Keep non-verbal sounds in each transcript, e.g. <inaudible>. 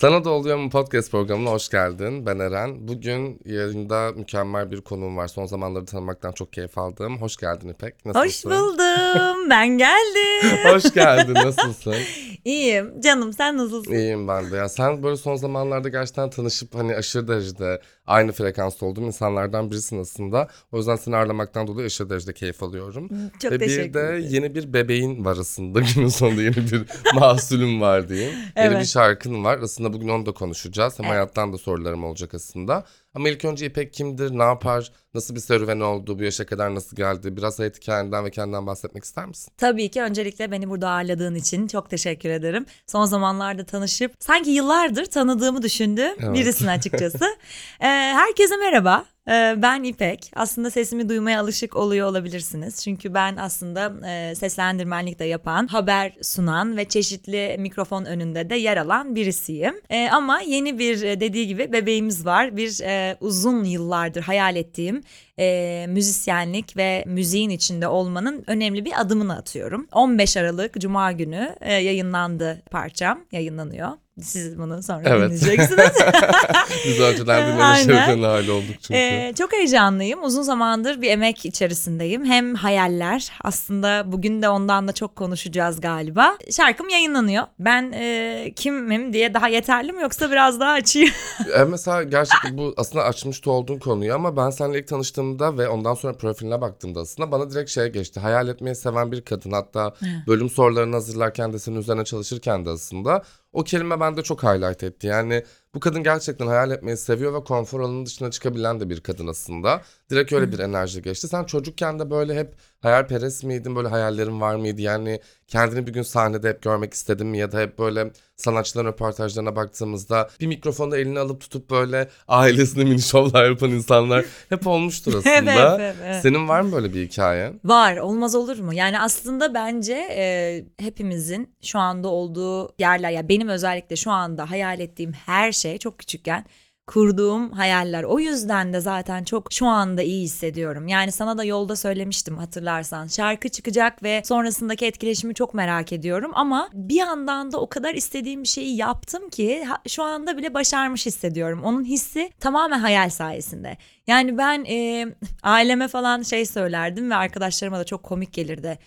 Sana da oluyor mu podcast programına hoş geldin. Ben Eren. Bugün yayında mükemmel bir konuğum var. Son zamanları tanımaktan çok keyif aldım. Hoş geldin İpek. Hoş Nasılsın? buldum. Ben geldim. <laughs> Hoş geldin. Nasılsın? <laughs> İyiyim. Canım sen nasılsın? İyiyim ben de. Ya sen böyle son zamanlarda gerçekten tanışıp hani aşırı derecede aynı frekansta olduğum insanlardan birisin aslında. O yüzden seni ağırlamaktan dolayı aşırı derecede keyif alıyorum. Çok Ve teşekkür bir de ederim. yeni bir bebeğin var aslında. <laughs> Günün sonunda yeni bir mahsulüm var diyeyim. Yeni Evet. bir şarkın var. Aslında bugün onu da konuşacağız. Hem Evet. hayattan da sorularım olacak aslında. Ama ilk önce İpek kimdir, ne yapar, nasıl bir serüven oldu, bu yaşa kadar nasıl geldi? Biraz hayat hikayenden ve kendinden bahsetmek ister misin? Tabii ki öncelikle beni burada ağırladığın için çok teşekkür ederim. Son zamanlarda tanışıp sanki yıllardır tanıdığımı düşündüğüm Evet. birisin açıkçası. <laughs> Ee, herkese merhaba. Ee, ben İpek. Aslında sesimi duymaya alışık oluyor olabilirsiniz. Çünkü ben aslında e, seslendirmenlik de yapan, haber sunan ve çeşitli mikrofon önünde de yer alan birisiyim. Ee, ama yeni bir e, dediği gibi bebeğimiz var. Bir e, uzun yıllardır hayal ettiğim e, müzisyenlik ve müziğin içinde olmanın önemli bir adımını atıyorum. 15 Aralık Cuma günü e, yayınlandı parçam, yayınlanıyor. Siz bunu sonra Evet. dinleyeceksiniz. <laughs> Biz önceden şevkine hali olduk çünkü. Ee, çok heyecanlıyım. Uzun zamandır bir emek içerisindeyim. Hem hayaller. Aslında bugün de ondan da çok konuşacağız galiba. Şarkım yayınlanıyor. Ben e, kimim diye daha yeterli mi yoksa biraz daha açayım? <laughs> E, mesela gerçekten bu aslında açmış olduğun konuyu ama ben seninle ilk tanıştığımda ve ondan sonra profiline baktığımda aslında bana direkt şey geçti. Hayal etmeyi seven bir kadın hatta bölüm sorularını hazırlarken de senin üzerine çalışırken de aslında o kelime bende çok highlight etti. Yani bu kadın gerçekten hayal etmeyi seviyor ve konfor alanının dışına çıkabilen de bir kadın aslında. Direkt öyle bir enerji geçti. Sen çocukken de böyle hep hayalperest miydin? Böyle hayallerin var mıydı? Yani kendini bir gün sahnede hep görmek istedin mi? Ya da hep böyle sanatçıların röportajlarına baktığımızda bir mikrofonu eline alıp tutup böyle ailesine mini şovlar yapan insanlar hep olmuştur <laughs> aslında. Evet, evet, evet. Senin var mı böyle bir hikayen? Var olmaz olur mu? Yani aslında bence e, hepimizin şu anda olduğu yerler ya benim özellikle şu anda hayal ettiğim her şey çok küçükken kurduğum hayaller. O yüzden de zaten çok şu anda iyi hissediyorum. Yani sana da yolda söylemiştim hatırlarsan. Şarkı çıkacak ve sonrasındaki etkileşimi çok merak ediyorum ama bir yandan da o kadar istediğim bir şeyi yaptım ki şu anda bile başarmış hissediyorum. Onun hissi tamamen hayal sayesinde. Yani ben e, aileme falan şey söylerdim ve arkadaşlarıma da çok komik gelirdi.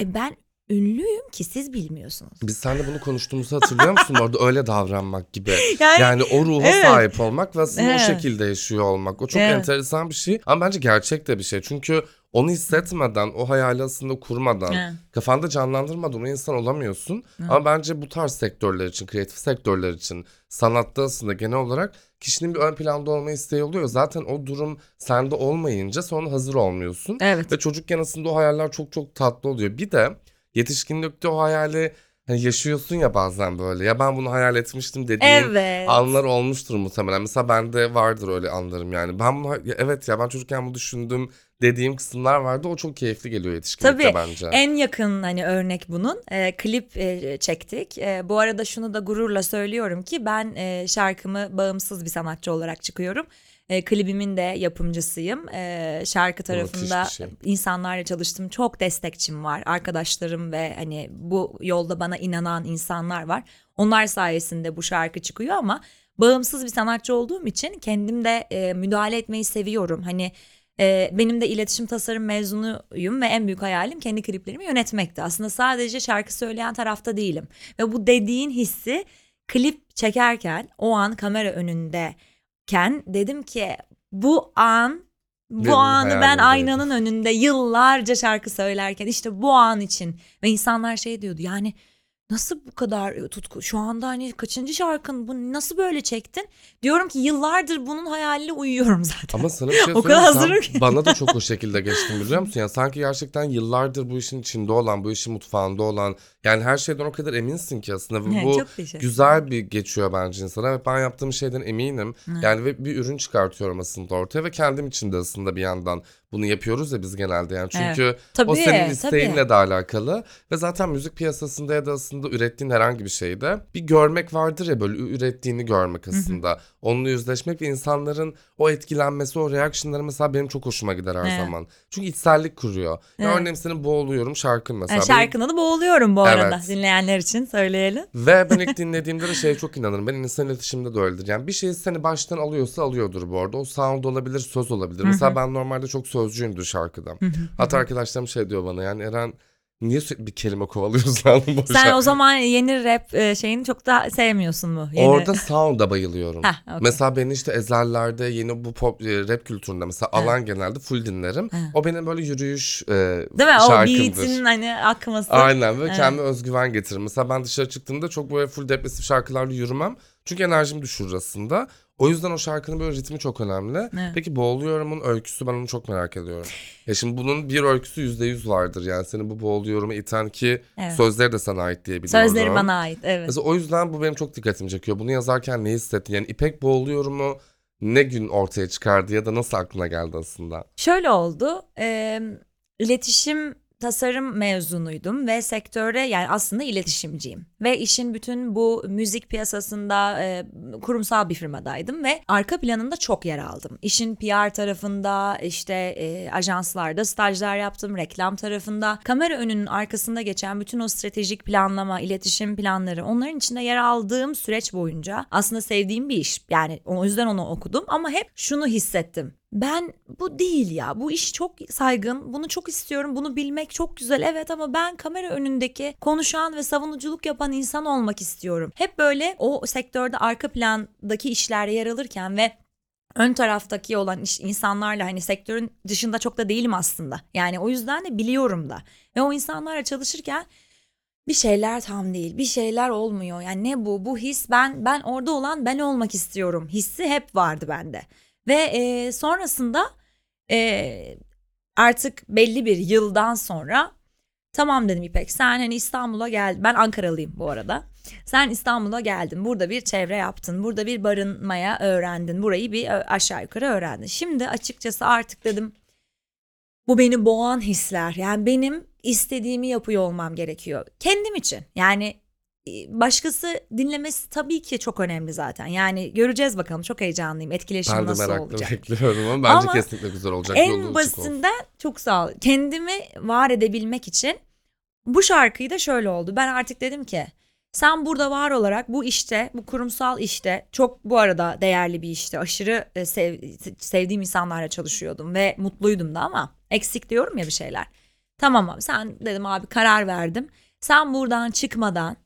E ben ünlüyüm ki siz bilmiyorsunuz. Biz seninle bunu konuştuğumuzu hatırlıyor musun? Orada öyle davranmak gibi. <laughs> Yani, Yani o ruha Evet. sahip olmak ve aslında o Evet. şekilde yaşıyor olmak. O çok Evet. enteresan bir şey ama bence gerçek de bir şey. Çünkü onu hissetmeden, o hayali aslında kurmadan, Evet. kafanda canlandırmadan o insan olamıyorsun. Ama bence bu tarz sektörler için, kreatif sektörler için, sanatta aslında genel olarak kişinin bir ön planda olma isteği oluyor. Zaten o durum sende olmayınca sonra hazır olmuyorsun. evet. Ve çocukken aslında o hayaller çok çok tatlı oluyor. Bir de yetişkinlikte o hayali hani yaşıyorsun ya bazen böyle. Ya ben bunu hayal etmiştim dediğin Evet. anlar olmuştur muhtemelen. Mesela bende vardır öyle anlarım yani. Ben bunu ya evet ya ben çocukken bunu düşündüm dediğim kısımlar vardı. O çok keyifli geliyor yetişkinlikte Tabii bence. en yakın hani örnek bunun e, klip e, çektik. E, bu arada şunu da gururla söylüyorum ki ben e, şarkımı bağımsız bir sanatçı olarak çıkıyorum. E, klibimin de yapımcısıyım. E, şarkı tarafında şey. insanlarla çalıştım. Çok destekçim var. Arkadaşlarım ve hani bu yolda bana inanan insanlar var. Onlar sayesinde bu şarkı çıkıyor ama bağımsız bir sanatçı olduğum için kendim de e, müdahale etmeyi seviyorum. Hani ee, benim de iletişim tasarım mezunuyum ve en büyük hayalim kendi kliplerimi yönetmekti. Aslında sadece şarkı söyleyen tarafta değilim. Ve bu dediğin hissi klip çekerken o an kamera önündeyken dedim ki bu an bu Benim anı ben aynanın önünde yıllarca şarkı söylerken işte bu an için. Ve insanlar şey diyordu yani nasıl bu kadar tutku şu anda hani kaçıncı şarkın bu nasıl böyle çektin diyorum ki yıllardır bunun hayaliyle uyuyorum <laughs> zaten. Ama sana bir şey O kadar hazırım ki. Bana da çok o <laughs> şekilde geçtin biliyor musun? Yani sanki gerçekten yıllardır bu işin içinde olan, bu işin mutfağında olan yani her şeyden o kadar eminsin ki aslında. Ve Evet, bu güzel bir geçiyor bence insana. Evet ben yaptığım şeyden eminim. Yani ve bir ürün çıkartıyorum aslında ortaya ve kendim için de aslında bir yandan bunu yapıyoruz ya biz genelde yani. Çünkü Tabii, o senin tabii. isteğinle de alakalı ve zaten müzik piyasasında ya da aslında ürettiğin herhangi bir şeyde bir görmek vardır ya böyle ürettiğini görmek aslında. Onunla yüzleşmek ve insanların o etkilenmesi, o reactionları mesela benim çok hoşuma gider her Evet. zaman. Çünkü içsellik kuruyor. Ya Evet. örneğin senin boğuluyorum şarkın mesela. Yani Benim- şarkının adı boğuluyorum bu arada Evet. dinleyenler için söyleyelim. Ve ben ilk <laughs> dinlediğimde de şeye çok inanırım. Ben insan iletişimde de öyledir. Yani bir şey seni baştan alıyorsa alıyordur bu arada. O sound olabilir, söz olabilir. Mesela ben normalde çok sözcüyümdür şarkıda. Hatta arkadaşlarım şey diyor bana yani Eren niye sürekli bir kelime kovalıyorsun lan bu Sen şarkı? o zaman yeni rap e, şeyini çok da sevmiyorsun mu? Yeni... Orada sound'a bayılıyorum. Heh, okey. Mesela beni işte ezellerde yeni bu pop e, rap kültüründe mesela alan genelde full dinlerim. O benim böyle yürüyüş e, Değil mi? O şarkımdır. beat'in hani akması. Aynen ve kendime özgüven getirir. Mesela ben dışarı çıktığımda çok böyle full depresif şarkılarla yürümem. Çünkü enerjimi düşürür aslında. O yüzden o şarkının böyle ritmi çok önemli. Evet. Peki Boğuluyorum'un öyküsü ben onu çok merak ediyorum. Ya şimdi bunun bir öyküsü yüzde yüz vardır. Yani seni bu Boğuluyorum'a iten ki Evet. sözleri de sana ait diye biliyorum. Sözleri bana ait. Evet. Mesela o yüzden bu benim çok dikkatimi çekiyor. Bunu yazarken ne hissettin? Yani İpek Boğuluyorum'u ne gün ortaya çıkardı ya da nasıl aklına geldi aslında? Şöyle oldu. E, iletişim tasarım mezunuydum ve sektörde yani aslında iletişimciyim. Ve işin bütün bu müzik piyasasında e, kurumsal bir firmadaydım ve arka planında çok yer aldım. İşin PR tarafında işte e, ajanslarda stajlar yaptım, reklam tarafında. Kamera önünün arkasında geçen bütün o stratejik planlama, iletişim planları onların içinde yer aldığım süreç boyunca aslında sevdiğim bir iş. Yani o yüzden onu okudum ama hep şunu hissettim. Ben bu değil ya. Bu iş çok saygın. Bunu çok istiyorum. Bunu bilmek çok güzel. Evet ama ben kamera önündeki konuşan ve savunuculuk yapan insan olmak istiyorum. Hep böyle o sektörde arka plandaki işlerde yer alırken ve ön taraftaki olan iş, insanlarla hani sektörün dışında çok da değilim aslında. Yani o yüzden de biliyorum da. Ve o insanlarla çalışırken bir şeyler tam değil. Bir şeyler olmuyor. Yani ne bu? Bu his ben ben orada olan ben olmak istiyorum. Hissi hep vardı bende. Ve e, sonrasında e, artık belli bir yıldan sonra tamam dedim İpek sen hani İstanbul'a gel. Ben Ankaralıyım bu arada. Sen İstanbul'a geldin. Burada bir çevre yaptın. Burada bir barınmaya öğrendin. Burayı bir aşağı yukarı öğrendin. Şimdi açıkçası artık dedim bu beni boğan hisler. Yani benim istediğimi yapıyor olmam gerekiyor. Kendim için. Yani başkası dinlemesi tabii ki çok önemli zaten. Yani göreceğiz bakalım. Çok heyecanlıyım. Etkileşim Ben de nasıl merakla olacak. bekliyorum ama bence Ama kesinlikle güzel olacak. En basitinden çok sağ ol. Kendimi var edebilmek için bu şarkıyı da şöyle oldu. Ben artık dedim ki sen burada var olarak bu işte, bu kurumsal işte çok bu arada değerli bir işte. Aşırı e, sev- sevdiğim insanlarla çalışıyordum ve mutluydum da ama eksik diyorum ya bir şeyler. Tamam abi sen dedim abi karar verdim. Sen buradan çıkmadan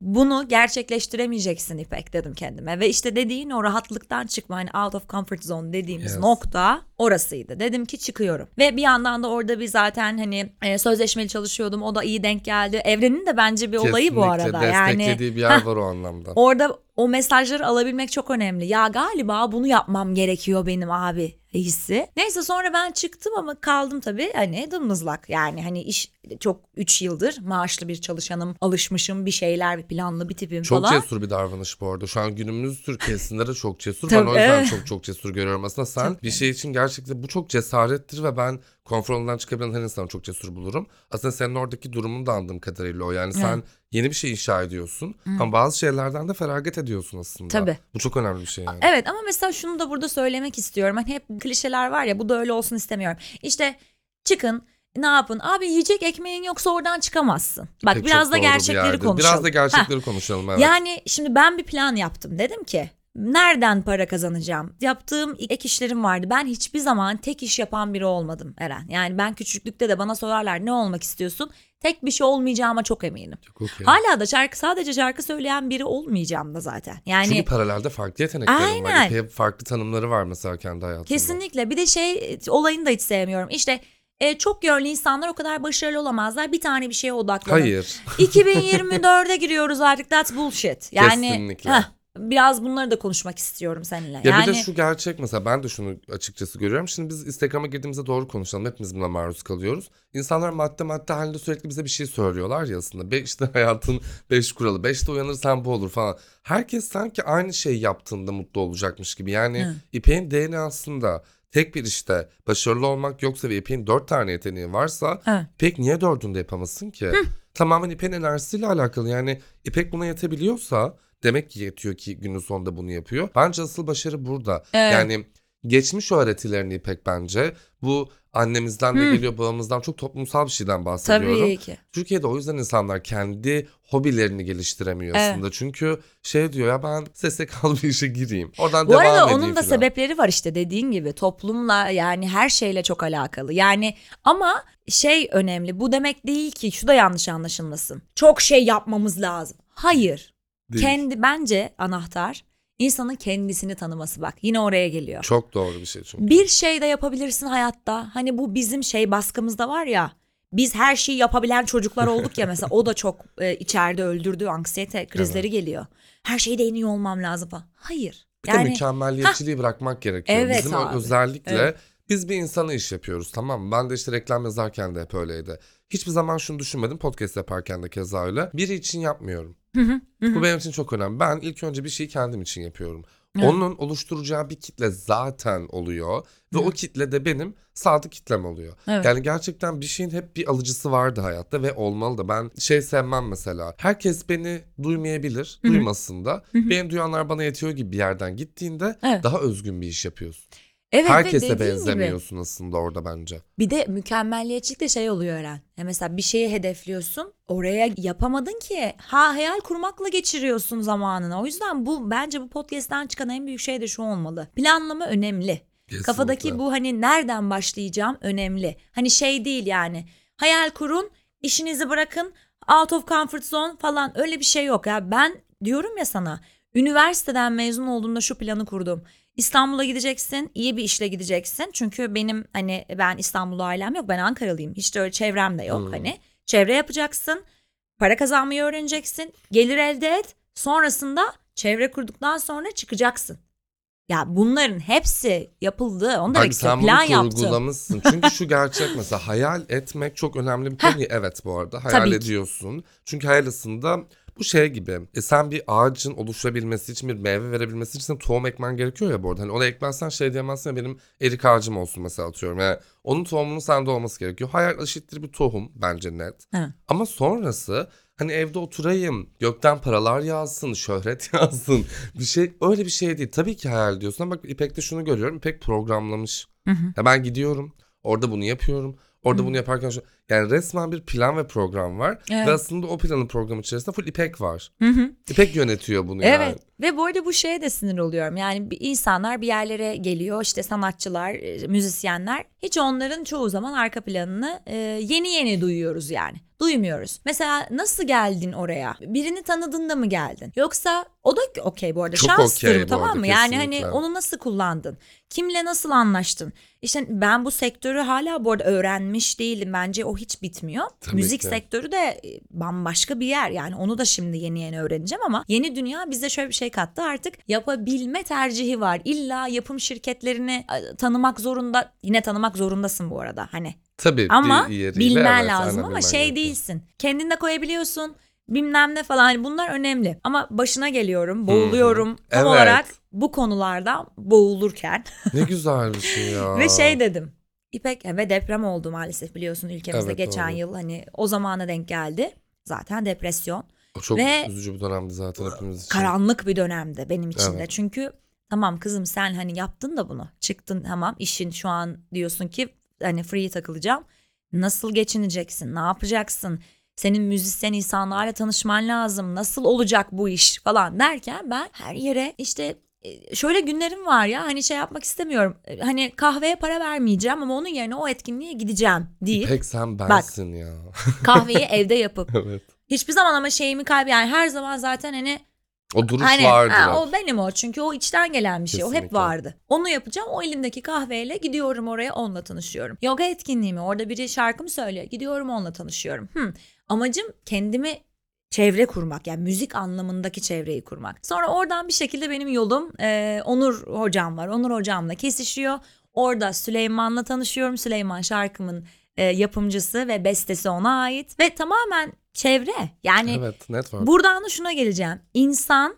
bunu gerçekleştiremeyeceksin İpek dedim kendime. Ve işte dediğin o rahatlıktan çıkma hani out of comfort zone dediğimiz Yes. nokta orasıydı. Dedim ki çıkıyorum. Ve bir yandan da orada bir zaten hani e, sözleşmeli çalışıyordum. O da iyi denk geldi. Evrenin de bence bir olayı bu Kesinlikle arada. Yani desteklediği bir yer var o anlamda. <laughs> orada o mesajları alabilmek çok önemli. Ya galiba bunu yapmam gerekiyor benim abi hissi. Neyse sonra ben çıktım ama kaldım tabii hani dımdızlak. Yani hani iş çok 3 yıldır maaşlı bir çalışanım. Alışmışım bir şeyler bir planlı bir tipim Çok falan. cesur bir davranış bu arada. Şu an günümüz Türkiye'sinde de çok cesur. Tabii, ben o yüzden çok çok cesur görüyorum. Aslında sen bir şey için gerçekten bu çok cesarettir ve ben konfor alanından çıkabilen her insanı çok cesur bulurum. Aslında senin oradaki durumunu da anladığım kadarıyla o. Yani sen yeni bir şey inşa ediyorsun ama bazı şeylerden de feragat ediyorsun aslında. Tabii. Bu çok önemli bir şey yani. Evet ama mesela şunu da burada söylemek istiyorum. Hani hep klişeler var ya bu da öyle olsun istemiyorum. İşte çıkın ne yapın? Abi yiyecek ekmeğin yoksa oradan çıkamazsın. Bak Pek biraz da bir gerçekleri yerde. konuşalım. Biraz da gerçekleri konuşalım evet. Yani şimdi ben bir plan yaptım. Dedim ki nereden para kazanacağım? Yaptığım ek işlerim vardı. Ben hiçbir zaman tek iş yapan biri olmadım Eren. Yani ben küçüklükte de bana sorarlar ne olmak istiyorsun? Tek bir şey olmayacağıma çok eminim. Çok okey. Hala da şarkı sadece şarkı söyleyen biri olmayacağım da zaten. Yani Çünkü paralelde farklı yeteneklerin var. Aynen. Epey farklı tanımları var mesela kendi hayatında. Kesinlikle. Bir de şey olayını da hiç sevmiyorum. İşte e, çok yönlü insanlar o kadar başarılı olamazlar. Bir tane bir şeye odaklanın. Hayır. 2024'e giriyoruz artık. That's bullshit. Yani Kesinlikle. heh, biraz bunları da konuşmak istiyorum seninle. Ya yani bir de şu gerçek mesela ben de şunu açıkçası görüyorum. Şimdi biz Instagram'a girdiğimizde doğru konuşalım. Hepimiz buna maruz kalıyoruz. İnsanlar madde madde halinde sürekli bize bir şey söylüyorlar ya aslında. Be işte <laughs> hayatın beş kuralı. Beşte uyanırsan bu olur falan. Herkes sanki aynı şeyi yaptığında mutlu olacakmış gibi. Yani Hı. İpek'in DNA'sında tek bir işte başarılı olmak yoksa ve İpek'in dört tane yeteneği varsa Evet. İpek niye dördünü de yapamasın ki? Tamamen İpek'in enerjisiyle alakalı. Yani İpek buna yetebiliyorsa demek ki yetiyor ki günün sonunda bunu yapıyor. Bence asıl başarı burada. Evet. Yani geçmiş öğretilerini İpek bence bu annemizden de geliyor babamızdan çok toplumsal bir şeyden bahsediyorum. Tabii ki. Türkiye'de o yüzden insanlar kendi hobilerini geliştiremiyor Evet. aslında. Çünkü şey diyor ya ben SSK'lı bir işe gireyim. Oradan Bu devam arada edeyim onun da falan. sebepleri var işte dediğin gibi toplumla yani her şeyle çok alakalı. Yani ama şey önemli bu demek değil ki şu da yanlış anlaşılmasın. Çok şey yapmamız lazım. Hayır. Değil. Kendi bence anahtar insanın kendisini tanıması bak. Yine oraya geliyor. Çok doğru bir şey çünkü. Bir şey de yapabilirsin hayatta. Hani bu bizim şey baskımızda var ya. Biz her şeyi yapabilen çocuklar olduk ya mesela <laughs> o da çok e, içeride öldürdü anksiyete krizleri geliyor. Her şeyde en iyi olmam lazım falan. Hayır. Bir de mükemmelliyetçiliği bırakmak gerekiyor. Evet Bizim abi. özellikle Evet. biz bir insana iş yapıyoruz tamam mı? Ben de işte reklam yazarken de hep öyleydi. Hiçbir zaman şunu düşünmedim podcast yaparken de keza öyle. Biri için yapmıyorum. Bu benim için çok önemli. Ben ilk önce bir şeyi kendim için yapıyorum. Evet. Onun oluşturacağı bir kitle zaten oluyor ve o kitle de benim sadık kitlem oluyor. Evet. Yani gerçekten bir şeyin hep bir alıcısı vardı hayatta ve olmalı da. Ben şey sevmem mesela. Herkes beni duymayabilir, duymasın da. Beni duyanlar bana yetiyor gibi bir yerden gittiğinde Evet. daha özgün bir iş yapıyorsun. Evet ve Herkese dediğin gibi, benzemiyorsun aslında orada bence. Bir de mükemmelliyetçilik de şey oluyor Eren. Ya mesela bir şeyi hedefliyorsun. Oraya yapamadın ki. Ha hayal kurmakla geçiriyorsun zamanını. O yüzden bu bence bu podcast'ten çıkan en büyük şey de şu olmalı. Planlama önemli. Kesinlikle. Kafadaki bu hani nereden başlayacağım önemli. Hani şey değil yani. Hayal kurun, işinizi bırakın, out of comfort zone falan öyle bir şey yok. Ya ben diyorum ya sana, üniversiteden mezun olduğumda şu planı kurdum. İstanbul'a gideceksin, iyi bir işle gideceksin. Çünkü benim hani ben İstanbul'da ailem yok, ben Ankaralıyım. Hiç de öyle çevrem de yok Hmm. hani. Çevre yapacaksın, para kazanmayı öğreneceksin, gelir elde et. Sonrasında çevre kurduktan sonra çıkacaksın. Ya bunların hepsi yapıldı. Onu demek sen. Plan yaptım. Çünkü şu gerçek <laughs> mesela hayal etmek çok önemli bir konu. evet bu arada hayal Tabii ki. ediyorsun. Çünkü hayal aslında bu şey gibi. E sen bir ağacın oluşabilmesi için bir meyve verebilmesi için tohum ekmen gerekiyor ya bu arada. Hani ona ekmezsen şey diyemezsin ya benim erik ağacım olsun mesela atıyorum. Yani onun tohumunun sende olması gerekiyor. Hayal eşittir bir tohum bence net. Evet. Ama sonrası hani evde oturayım, gökten paralar yağsın, şöhret <laughs> yağsın. Bir şey öyle bir şey değil. Tabii ki hayal diyorsun ama bak İpek'te şunu görüyorum. İpek programlamış. Hı hı. Ya ben gidiyorum, orada bunu yapıyorum. Orada bunu yaparken şu, yani resmen bir plan ve program var. Evet. Ve aslında o planın program içerisinde full İpek var. Hı hı. İpek yönetiyor bunu Evet yani. ve bu arada bu şeye de sinir oluyorum. Yani insanlar bir yerlere geliyor işte sanatçılar, e, müzisyenler. Hiç onların çoğu zaman arka planını e, yeni yeni duyuyoruz yani. Duymuyoruz. Mesela nasıl geldin oraya? Birini tanıdığında mı geldin? Yoksa o da okey bu arada Çok şanstır okey bu tamam arada, mı? Yani kesinlikle. hani onu nasıl kullandın? Kimle nasıl anlaştın? İşte ben bu sektörü hala bu arada öğrenmiş değilim. Bence o hiç bitmiyor. Tabii Müzik ki. sektörü de e, bambaşka bir yer. Yani onu da şimdi yeni yeni öğreneceğim ama yeni dünya bize şöyle bir şey kattı. Artık yapabilme tercihi var. İlla yapım şirketlerini e, tanımak zorunda. Yine tanımak zorundasın bu arada. Hani Tabii ama bir yeriyle, bilmen evet, lazım ama şey gerekiyor. değilsin. Kendin de koyabiliyorsun. Bilmem ne falan Hani bunlar önemli. Ama başına geliyorum, boğuluyorum. Tam Evet. olarak bu konularda boğulurken Ne güzel bir şey ya. <laughs> ve şey dedim. İpek ve deprem oldu maalesef biliyorsun ülkemizde Evet, geçen doğru. yıl hani o zamana denk geldi. Zaten depresyon. O çok ve- üzücü bir dönemdi zaten hepimiz için. Karanlık bir dönemde benim için de. Evet. Çünkü tamam kızım sen hani yaptın da bunu. Çıktın tamam işin şu an diyorsun ki hani free takılacağım. Nasıl geçineceksin? Ne yapacaksın? Senin müzisyen insanlarla tanışman lazım. Nasıl olacak bu iş falan derken ben her yere işte e, şöyle günlerim var ya hani şey yapmak istemiyorum. E, Hani kahveye para vermeyeceğim ama onun yerine o etkinliğe gideceğim deyip İpek sen bensin ya. <laughs> kahveyi evde yapıp evet. hiçbir zaman ama şeyimi kaybı yani her zaman zaten hani O duruş Hani vardır. ha, o benim o çünkü o içten gelen bir şey o hep Kesinlikle. vardı. Onu yapacağım o elimdeki kahveyle gidiyorum oraya onunla tanışıyorum. Yoga etkinliğimi orada biri şarkı mı söylüyor gidiyorum onunla tanışıyorum. Hmm. Amacım kendimi çevre kurmak yani müzik anlamındaki çevreyi kurmak. Sonra oradan bir şekilde benim yolum e, Onur hocam var. Onur hocamla kesişiyor. Orada Süleyman'la tanışıyorum. Süleyman şarkımın e, yapımcısı ve bestesi ona ait ve tamamen çevre. Yani Evet network. Buradan da şuna geleceğim. İnsan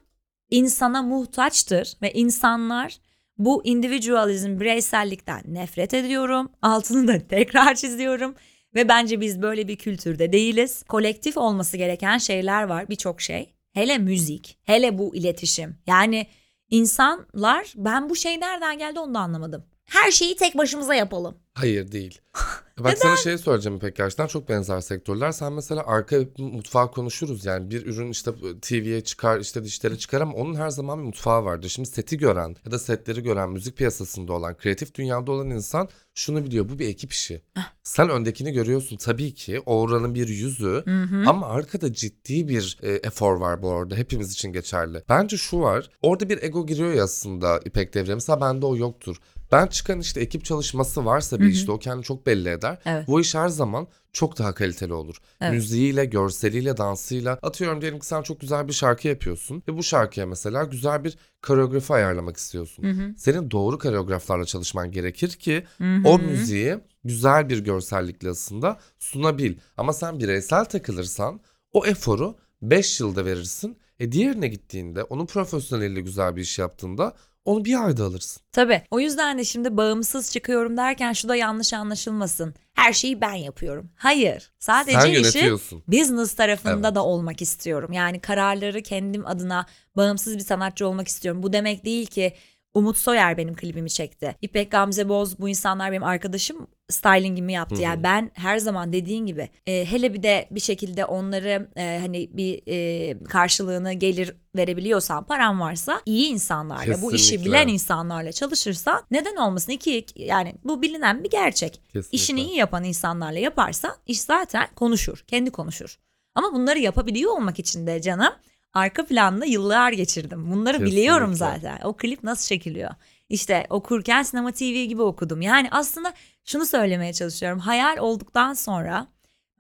insana muhtaçtır ve insanlar Bu individualizm, bireysellikten nefret ediyorum. Altını da tekrar çiziyorum. Ve bence biz böyle bir kültürde değiliz. Kolektif olması gereken şeyler var birçok şey. Hele müzik, hele bu iletişim. Yani insanlar ben bu şey nereden geldi onu da anlamadım. Her şeyi tek başımıza yapalım. Hayır değil. <laughs> Bak sana şey söyleyeceğim İpek gerçekten çok benzer sektörler. Sen mesela arka mutfağı konuşuruz yani bir ürün işte TV'ye çıkar işte dişlere çıkar ama onun her zaman bir mutfağı vardır. Şimdi seti gören ya da setleri gören müzik piyasasında olan kreatif dünyada olan insan şunu biliyor bu bir ekip işi. Sen öndekini görüyorsun tabii ki oranın bir yüzü ama arkada ciddi bir e, efor var bu arada hepimiz için geçerli. Bence şu var orada bir ego giriyor ya aslında İpek Devre mesela bende o yoktur. Ben çıkan işte ekip çalışması varsa bir işte o kendini çok belli eder. Evet. Bu iş her zaman çok daha kaliteli olur. Evet. Müziğiyle, görseliyle, dansıyla. Atıyorum diyelim ki sen çok güzel bir şarkı yapıyorsun ve bu şarkıya mesela güzel bir koreografi ayarlamak istiyorsun. Senin doğru koreograflarla çalışman gerekir ki o müziği güzel bir görsellikle aslında sunabil. Ama sen bireysel takılırsan o eforu 5 yılda verirsin. E diğerine gittiğinde onun profesyoneliyle güzel bir iş yaptığında onu bir ayda alırsın. Tabii. O yüzden de şimdi bağımsız çıkıyorum derken şu da yanlış anlaşılmasın. Her şeyi ben yapıyorum. Hayır. Sadece Sen işi business tarafında Evet. da olmak istiyorum. Yani kararları kendim adına bağımsız bir sanatçı olmak istiyorum. Bu demek değil ki Umut Soyer benim klibimi çekti. İpek Gamze Boz bu insanlar benim arkadaşım stylingimi yaptı. Yani ben her zaman dediğin gibi e, hele bir de bir şekilde onları e, hani bir e, karşılığını gelir verebiliyorsan param varsa iyi insanlarla bu işi Kesinlikle. bilen insanlarla çalışırsan neden olmasın iki yani bu bilinen bir gerçek. Kesinlikle. İşini iyi yapan insanlarla yaparsan iş zaten konuşur kendi konuşur. Ama bunları yapabiliyor olmak için de canım arka planda yıllar geçirdim. Bunları Kesinlikle. biliyorum zaten. O klip nasıl çekiliyor? İşte okurken sinema TV gibi okudum. Yani aslında şunu söylemeye çalışıyorum. Hayal olduktan sonra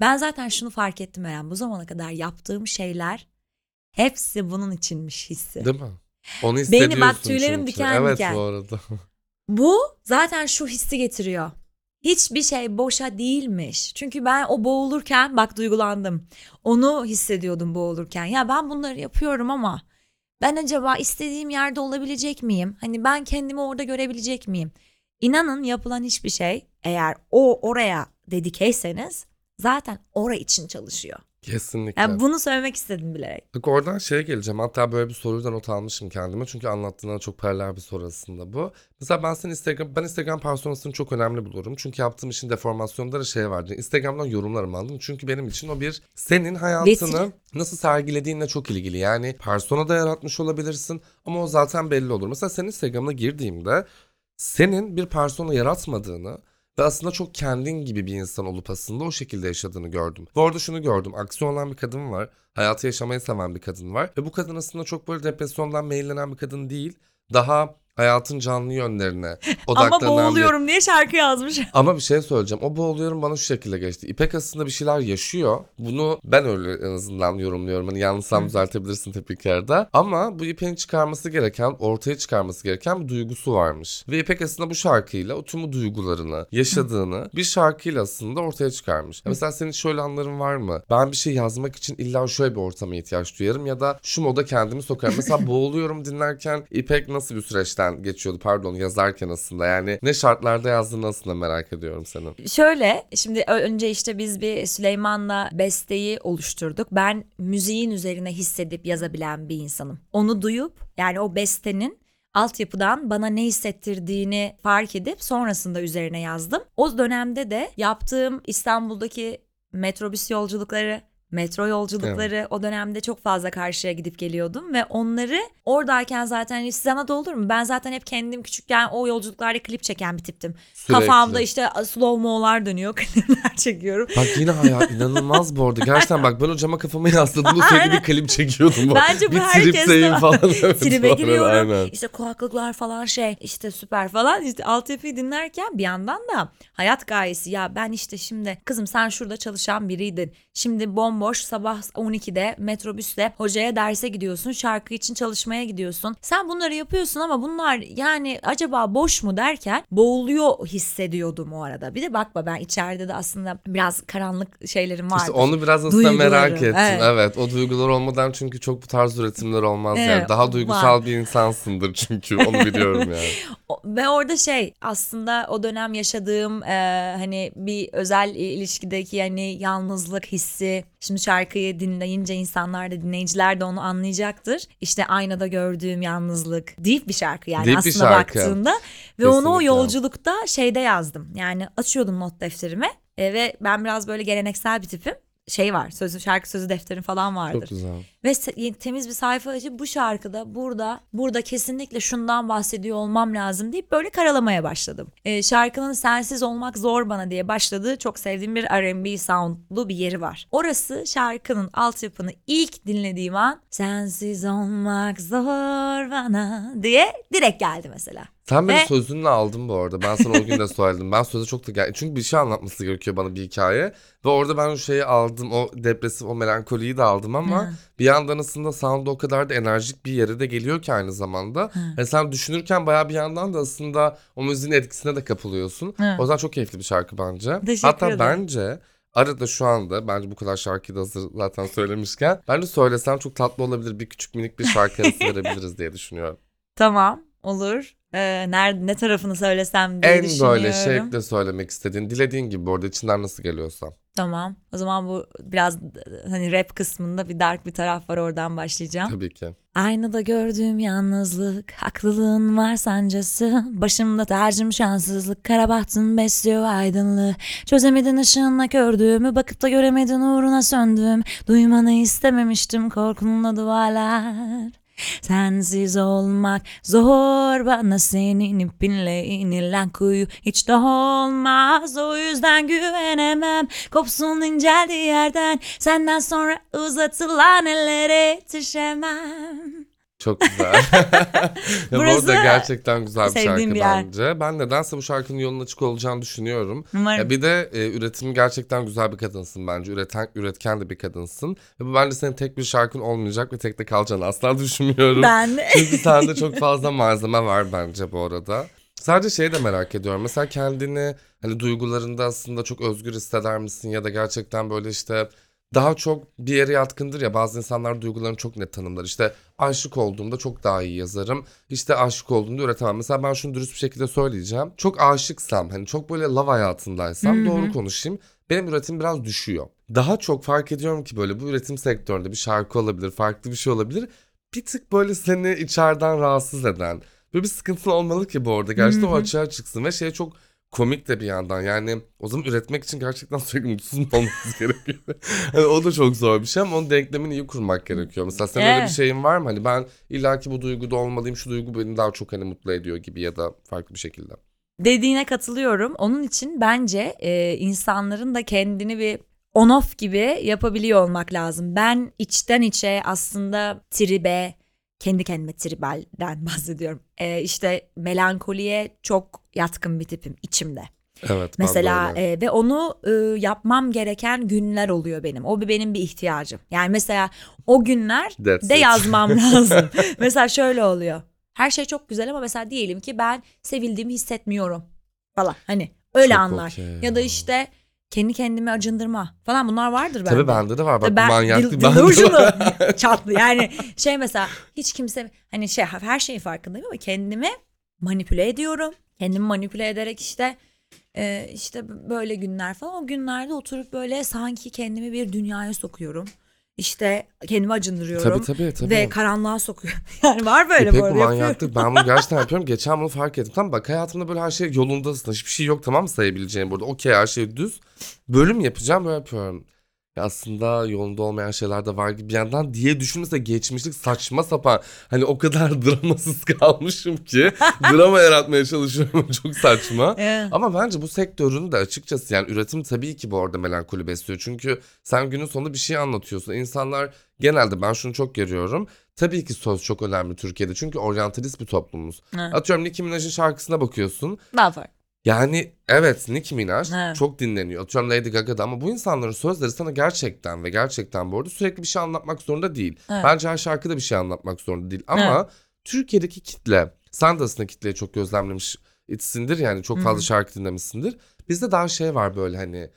ben zaten şunu fark ettim Eren. Bu zamana kadar yaptığım şeyler hepsi bunun içinmiş hissi. Değil mi? Onu hissediyorsun bak tüylerim çünkü. diken evet, diken. bu arada. Bu zaten şu hissi getiriyor. Hiçbir şey boşa değilmiş. Çünkü ben o boğulurken bak duygulandım. Onu hissediyordum boğulurken. Ya ben bunları yapıyorum ama ben acaba istediğim yerde olabilecek miyim? Hani ben kendimi orada görebilecek miyim? İnanın yapılan hiçbir şey eğer o oraya dedikeyseniz zaten ora için çalışıyor. Kesinlikle. Yani bunu söylemek istedim bilerek. Bak oradan şeye geleceğim. Hatta böyle bir soruyu da not almışım kendime. Çünkü anlattığına çok paralel bir soru aslında bu. Mesela ben senin Instagram, ben Instagram personasını çok önemli bulurum. Çünkü yaptığım işin deformasyonunda da şey vardı. Instagram'dan yorumlarım aldım. Çünkü benim için o bir senin hayatını nasıl sergilediğinle çok ilgili. Yani persona da yaratmış olabilirsin ama o zaten belli olur. Mesela senin Instagram'ına girdiğimde senin bir persona yaratmadığını ve aslında çok kendin gibi bir insan olup aslında o şekilde yaşadığını gördüm. Bu arada şunu gördüm. Aksiyon olan bir kadın var. Hayatı yaşamayı seven bir kadın var. Ve bu kadın aslında çok böyle depresyondan meyillenen bir kadın değil. Daha hayatın canlı yönlerine <laughs> odaklanan Ama bir... boğuluyorum diye şarkı yazmış. <laughs> Ama bir şey söyleyeceğim. O boğuluyorum bana şu şekilde geçti. İpek aslında bir şeyler yaşıyor. Bunu ben öyle en azından yorumluyorum. Hani yanlışsam düzeltebilirsin arada. Ama bu İpek'in çıkarması gereken, ortaya çıkarması gereken bir duygusu varmış. Ve İpek aslında bu şarkıyla o tüm duygularını, yaşadığını bir şarkıyla aslında ortaya çıkarmış. Mesela senin şöyle anların var mı? Ben bir şey yazmak için illa şöyle bir ortama ihtiyaç duyarım ya da şu moda kendimi sokarım. Mesela <laughs> boğuluyorum dinlerken İpek nasıl bir süreçten geçiyordu pardon yazarken aslında yani ne şartlarda yazdığını aslında merak ediyorum senin. Şöyle şimdi önce işte biz bir Süleyman'la besteyi oluşturduk. Ben müziğin üzerine hissedip yazabilen bir insanım. Onu duyup yani o bestenin altyapıdan bana ne hissettirdiğini fark edip sonrasında üzerine yazdım. O dönemde de yaptığım İstanbul'daki metrobüs yolculukları metro yolculukları o dönemde çok fazla karşıya gidip geliyordum ve onları oradayken zaten hani sana da olur mu? Ben zaten hep kendim küçükken o yolculuklarda klip çeken bir tiptim. Sürekli. Kafamda işte slow mo'lar dönüyor, <laughs> klipler çekiyorum. Bak yine hayal inanılmaz bu arada. Gerçekten bak ben o cama kafamı yasladım. <laughs> Sürekli bir klip çekiyordum. Bak. Bence bu bir herkeste falan. <laughs> Evet, Tribe bu giriyorum. Aynen. İşte kulaklıklar falan şey işte süper falan. İşte altyapıyı dinlerken bir yandan da hayat gayesi ya ben işte şimdi kızım sen şurada çalışan biriydin. Şimdi bomboş sabah 12'de metrobüsle hocaya derse gidiyorsun. Şarkı için çalışmaya gidiyorsun. Sen bunları yapıyorsun ama bunlar yani acaba boş mu derken boğuluyor hissediyordum o arada. Bir de bakma ben içeride de aslında biraz karanlık şeylerim vardı. İşte onu biraz aslında Duyguları, merak ettim. evet. Evet. O duygular olmadan çünkü çok bu tarz üretimler olmaz yani. Evet, Daha duygusal var. bir insansındır çünkü onu biliyorum yani. <laughs> Ve orada şey aslında o dönem yaşadığım e, hani bir özel ilişkideki yani yalnızlık hissi. Şimdi şarkıyı dinleyince insanlar da dinleyiciler de onu anlayacaktır. İşte aynada gördüğüm yalnızlık. Deep bir şarkı yani bir aslında şarkı. baktığında. Ve onu o Kesinlikle. yolculukta şeyde yazdım. Yani açıyordum not defterime e, ve ben biraz böyle geleneksel bir tipim. Şey var sözü şarkı sözü defterim falan vardır. Çok güzel. Ve temiz bir sayfa açıp bu şarkıda burada burada kesinlikle şundan bahsediyor olmam lazım deyip böyle karalamaya başladım. Ee, şarkının sensiz olmak zor bana diye başladığı çok sevdiğim bir R&B soundlu bir yeri var. Orası şarkının altyapını ilk dinlediğim an sensiz olmak zor bana diye direkt geldi mesela. Sen beni Ve- sözünle aldın bu arada. Ben sana o gün de <laughs> söyledim. Ben sözü çok da gel Çünkü bir şey anlatması gerekiyor bana bir hikaye. Ve orada ben o şeyi aldım. O depresif, o melankoliyi de aldım ama bir yandan aslında sound o kadar da enerjik bir yere de geliyor ki aynı zamanda. Ve sen düşünürken bayağı bir yandan da aslında o müziğin etkisine de kapılıyorsun. Hı. O yüzden çok keyifli bir şarkı bence. Teşekkür Hatta ederim. bence arada şu anda bence bu kadar şarkıyı da hazır zaten söylemişken bence söylesem çok tatlı olabilir. Bir küçük minik bir şarkı arası <laughs> verebiliriz diye düşünüyorum. Tamam olur. Ee, nerede ne tarafını söylesem diye en düşünüyorum. böyle şevkle söylemek istediğin, dilediğin gibi orada içinden nasıl geliyorsa. Tamam. O zaman bu biraz hani rap kısmında bir dark bir taraf var oradan başlayacağım. Tabii ki. Aynada gördüğüm yalnızlık, haklılığın var sancısı. Başımda tercim şanssızlık, kara bahtım besliyor aydınlığı. Çözemedin ışığınla kördüğümü, bakıp da göremedin uğruna söndüm. Duymanı istememiştim korkunla duvarlar. Sensiz olmak zor bana senin ipinle inilen kuyu hiç de olmaz o yüzden güvenemem kopsun inceldiği yerden senden sonra uzatılan ellere yetişemem. Çok güzel. <laughs> ya bu Burası arada gerçekten güzel bir şarkı bir yer. bence. Ben nedense bu şarkının yolun açık olacağını düşünüyorum. Umarım. Ya bir de e, üretimi gerçekten güzel bir kadınsın bence. Üreten, üretken de bir kadınsın. Ve bu bence senin tek bir şarkın olmayacak ve tek de kalacağını asla <laughs> düşünmüyorum. Ben de. <laughs> Çünkü sende çok fazla malzeme var bence bu arada. Sadece şeyi de merak ediyorum. Mesela kendini hani duygularında aslında çok özgür hisseder misin? Ya da gerçekten böyle işte daha çok bir yere yatkındır ya bazı insanlar duygularını çok net tanımlar. İşte aşık olduğumda çok daha iyi yazarım. İşte aşık olduğumda üretemem. Mesela ben şunu dürüst bir şekilde söyleyeceğim. Çok aşıksam hani çok böyle love hayatındaysam Hı hı. doğru konuşayım. Benim üretim biraz düşüyor. Daha çok fark ediyorum ki böyle bu üretim sektöründe bir şarkı olabilir, farklı bir şey olabilir. Bir tık böyle seni içeriden rahatsız eden. Böyle bir sıkıntın olmalı ki bu arada. Gerçekten o Hı hı. açığa çıksın ve şey çok komik de bir yandan. Yani o zaman üretmek için gerçekten <laughs> sürekli mutsuz mu olmamız <laughs> gerekiyor? hani o da çok zor bir şey ama onun denklemini iyi kurmak gerekiyor. Mesela senin öyle bir Evet. şeyin var mı? Hani ben illaki bu duyguda olmalıyım, şu duygu beni daha çok hani mutlu ediyor gibi ya da farklı bir şekilde. Dediğine katılıyorum. Onun için bence e, insanların da kendini bir on off gibi yapabiliyor olmak lazım. Ben içten içe aslında tribe, kendi kendime tribelden <laughs> bahsediyorum. E, işte melankoliye çok yatkın bir tipim içimde. Evet. Mesela e, ve onu e, yapmam gereken günler oluyor benim. O bir benim bir ihtiyacım. Yani mesela o günler That's de it. yazmam <laughs> lazım. mesela şöyle oluyor. Her şey çok güzel ama mesela diyelim ki ben sevildiğimi hissetmiyorum falan. Hani öyle Çok anlar. okey Ya da işte kendi kendimi acındırma falan bunlar vardır bende. Tabii bende de var. Bak ben manyaklık dil- bende var. <laughs> çatlı yani şey mesela hiç kimse hani şey her şeyin farkındayım ama kendimi manipüle ediyorum. Kendimi manipüle ederek işte e, işte böyle günler falan o günlerde oturup böyle sanki kendimi bir dünyaya sokuyorum. İşte kendimi acındırıyorum. Tabii tabii tabii. Ve karanlığa sokuyorum. <laughs> Yani var böyle Epey bu bu manyaklık. Ben bunu <laughs> gerçekten yapıyorum. Geçen bunu fark ettim. Tamam bak hayatımda böyle her şey yolundasın. Hiçbir şey yok tamam mı sayabileceğim burada. Okey her şey düz. Bölüm yapacağım böyle yapıyorum. Aslında yolunda olmayan şeyler de var gibi bir yandan diye düşünürse geçmişlik saçma sapan. Hani o kadar <laughs> dramasız kalmışım ki <laughs> drama yaratmaya çalışıyorum. <laughs> Çok saçma. Evet. Ama bence bu sektörün de açıkçası yani üretim tabii ki bu arada melankoli besliyor. Çünkü sen günün sonunda bir şey anlatıyorsun. İnsanlar genelde ben şunu çok görüyorum. Tabii ki söz çok önemli Türkiye'de. Çünkü oryantalist bir toplumuz. Evet. Atıyorum Nicki Minaj'ın şarkısına bakıyorsun. Daha farklı. Yani evet Nicki Minaj Evet. çok dinleniyor. Atıyorum Lady Gaga'da ama bu insanların sözleri sana gerçekten ve gerçekten bu arada sürekli bir şey anlatmak zorunda değil. Evet. Bence her şarkıda bir şey anlatmak zorunda değil. Ama Türkiye'deki kitle, sen de aslında kitleyi çok gözlemlemiş içsindir yani çok fazla Hı. şarkı dinlemişsindir. Bizde daha şey var böyle hani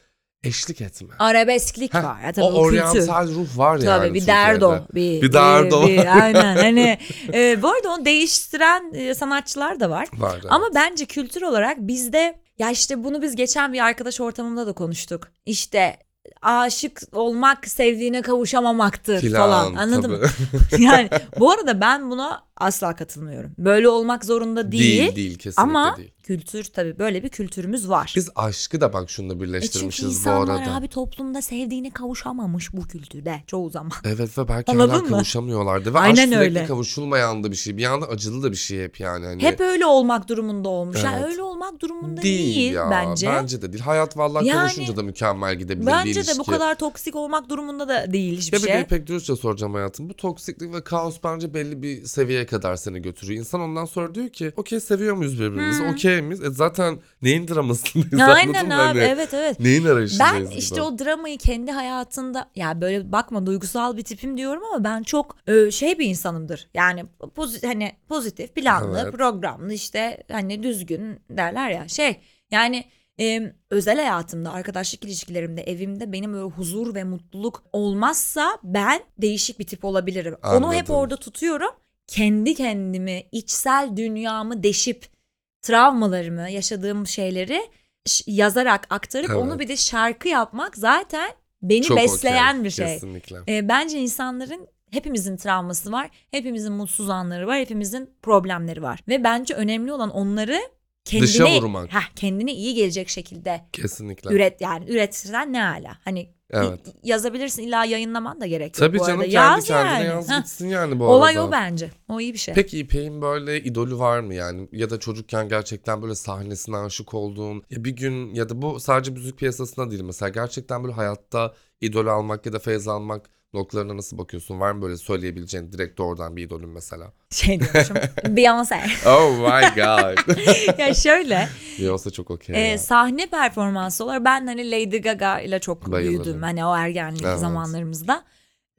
eşlik etme. Arabesklik Heh, var. Ya, tabii o o oryantal ruh var yani Tabii bir derdo. Bir, Bir derdo. bir- aynen hani <laughs> e, bu arada onu değiştiren e, sanatçılar da var. Var, evet. Ama bence kültür olarak bizde ya işte bunu biz geçen bir arkadaş ortamında da konuştuk. İşte aşık olmak sevdiğine kavuşamamaktır Filan, falan anladın mı? tabii. <laughs> <laughs> yani bu arada ben buna asla katılmıyorum. Böyle olmak zorunda değil. değil değil kesinlikle ama değil. Kültür tabii böyle bir kültürümüz var. Biz aşkı da bak şununla E çünkü birleştirmişiz bu insanlar arada. abi toplumda sevdiğine kavuşamamış bu kültürde çoğu zaman. Evet ve belki Anladın hala mı? kavuşamıyorlardı. Ve Aynen aşk sürekli öyle. kavuşulmayan da bir şey. Bir yandan acılı da bir şey hep yani. Hani Hep öyle olmak durumunda olmuş. Yani Evet. öyle olmak durumunda değil, değil, ya. bence. Bence de değil. Hayat vallahi Yani- kavuşunca da mükemmel gidebilir bir Bence de bu kadar toksik olmak durumunda da değil hiçbir Ya bir şey. de pek dürüstçe soracağım hayatım. Bu toksiklik ve kaos bence belli bir seviyeye kadar seni götürüyor. İnsan ondan sonra diyor ki okey seviyor muyuz birbirimizi? Hmm. Okey miyiz? E zaten neyin dramasındayız Aynen abi Hani evet evet. Neyin arayışındayız Ben işte o dramayı kendi hayatında ya böyle bakma duygusal bir tipim diyorum ama ben çok e, şey bir insanımdır. Yani pozitif hani pozitif, planlı, Evet. programlı işte hani düzgün derler ya şey. Yani e, özel hayatımda, arkadaşlık ilişkilerimde, evimde benim öyle huzur ve mutluluk olmazsa ben değişik bir tip olabilirim. Onu hep Anladım. orada tutuyorum. Kendi kendimi, içsel dünyamı deşip travmalarımı, yaşadığım şeyleri yazarak aktarıp Evet. onu bir de şarkı yapmak zaten beni Çok besleyen okey, bir şey. Kesinlikle. E, bence insanların hepimizin travması var. Hepimizin mutsuz anları var. Hepimizin problemleri var. Ve bence önemli olan onları Dışa kendine, vurmak. heh, kendine iyi gelecek şekilde Kesinlikle. üret yani üretirsen ne hala. Hani Evet. yazabilirsin illa yayınlaman da gerek yok Tabii bu canım arada. kendi Yaz kendine yani. yaz Heh. gitsin yani bu Olay arada. o bence. O iyi bir şey. Peki İpek'in böyle idolü var mı yani? Ya da çocukken gerçekten böyle sahnesine aşık olduğun ya bir gün ya da bu sadece müzik piyasasında değil mesela gerçekten böyle hayatta idol almak ya da feyz almak noktalarına nasıl bakıyorsun? Var mı böyle söyleyebileceğin direkt doğrudan bir idolün mesela? Şey diyormuşum. <laughs> Beyoncé. Oh my god. <laughs> ya şöyle. Beyoncé çok okey e, ya. sahne performansı olarak ben hani Lady Gaga ile çok Bayılırım. büyüdüm. Hani o ergenlik Evet. zamanlarımızda.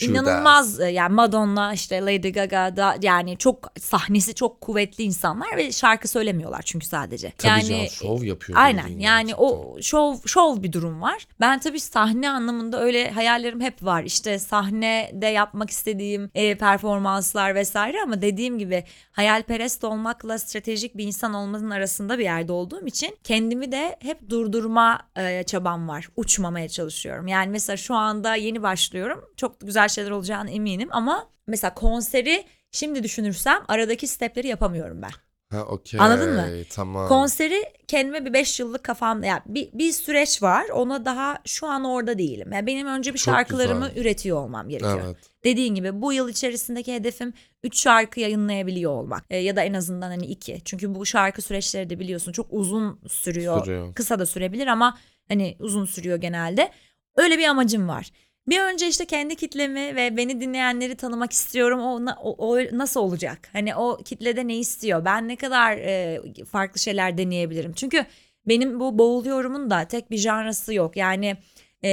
İnanılmaz e, yani Madonna işte Lady Gaga da yani çok sahnesi çok kuvvetli insanlar ve şarkı söylemiyorlar çünkü sadece. Tabii yani canım şov yapıyor. Aynen yani gerçekten. o şov şov bir durum var. Ben tabii sahne anlamında öyle hayallerim hep var. İşte sahnede yapmak istediğim e, performanslar vesaire ama dediğim gibi hayalperest olmakla stratejik bir insan olmanın arasında bir yerde olduğum için kendimi de hep durdurma e, çabam var. Uçmamaya çalışıyorum. Yani mesela şu anda yeni başlıyorum. Çok güzel şeyler olacağına eminim ama mesela konseri şimdi düşünürsem aradaki stepleri yapamıyorum ben. Ha okey. Anladın mı? Tamam. Konseri kendime bir 5 yıllık kafamda yani bir, bir süreç var ona daha şu an orada değilim. Yani benim önce bir Çok şarkılarımı güzel. üretiyor olmam gerekiyor. Evet. Dediğin gibi bu yıl içerisindeki hedefim 3 şarkı yayınlayabiliyor olmak. E, ya da en azından hani 2. Çünkü bu şarkı süreçleri de biliyorsun çok uzun sürüyor. Sürüyor. Kısa da sürebilir ama hani uzun sürüyor genelde. Öyle bir amacım var. Bir önce işte kendi kitlemi ve beni dinleyenleri tanımak istiyorum. O, o, o nasıl olacak? Hani o kitlede ne istiyor? Ben ne kadar e, farklı şeyler deneyebilirim? Çünkü benim bu boğuluyorumun da tek bir janrası yok. Yani e,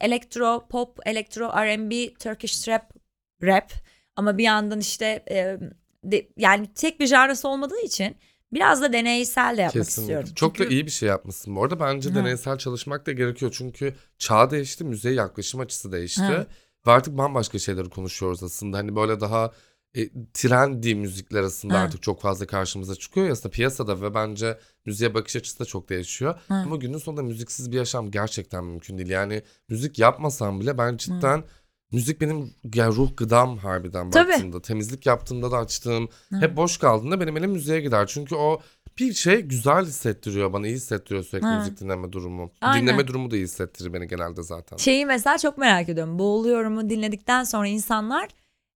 elektro, pop, elektro, R&B, Turkish trap, rap. Ama bir yandan işte e, de- yani tek bir janrası olmadığı için biraz da deneysel de yapmak Kesinlikle. istiyorum. Çok Çünkü- da iyi bir şey yapmışsın bu arada. Bence Hı. deneysel çalışmak da gerekiyor. Çünkü çağ değişti, müziğe yaklaşım açısı değişti. Hı. Ve artık bambaşka şeyleri konuşuyoruz aslında. Hani böyle daha e, trendy müzikler arasında Hı. artık çok fazla karşımıza çıkıyor ya aslında piyasada ve bence müziğe bakış açısı da çok değişiyor. Hı. Ama günün sonunda müziksiz bir yaşam gerçekten mümkün değil. Yani müzik yapmasam bile ben cidden müzik benim yani ruh gıdam harbiden Tabii. baktığımda. Temizlik yaptığımda da açtığım Hı. hep boş kaldığında benim elim müziğe gider. Çünkü o bir şey güzel hissettiriyor bana iyi hissettiriyor sürekli Hı. müzik dinleme durumu. Aynen. Dinleme durumu da iyi hissettirir beni genelde zaten. Şeyi mesela çok merak ediyorum. Boğuluyorumu dinledikten sonra insanlar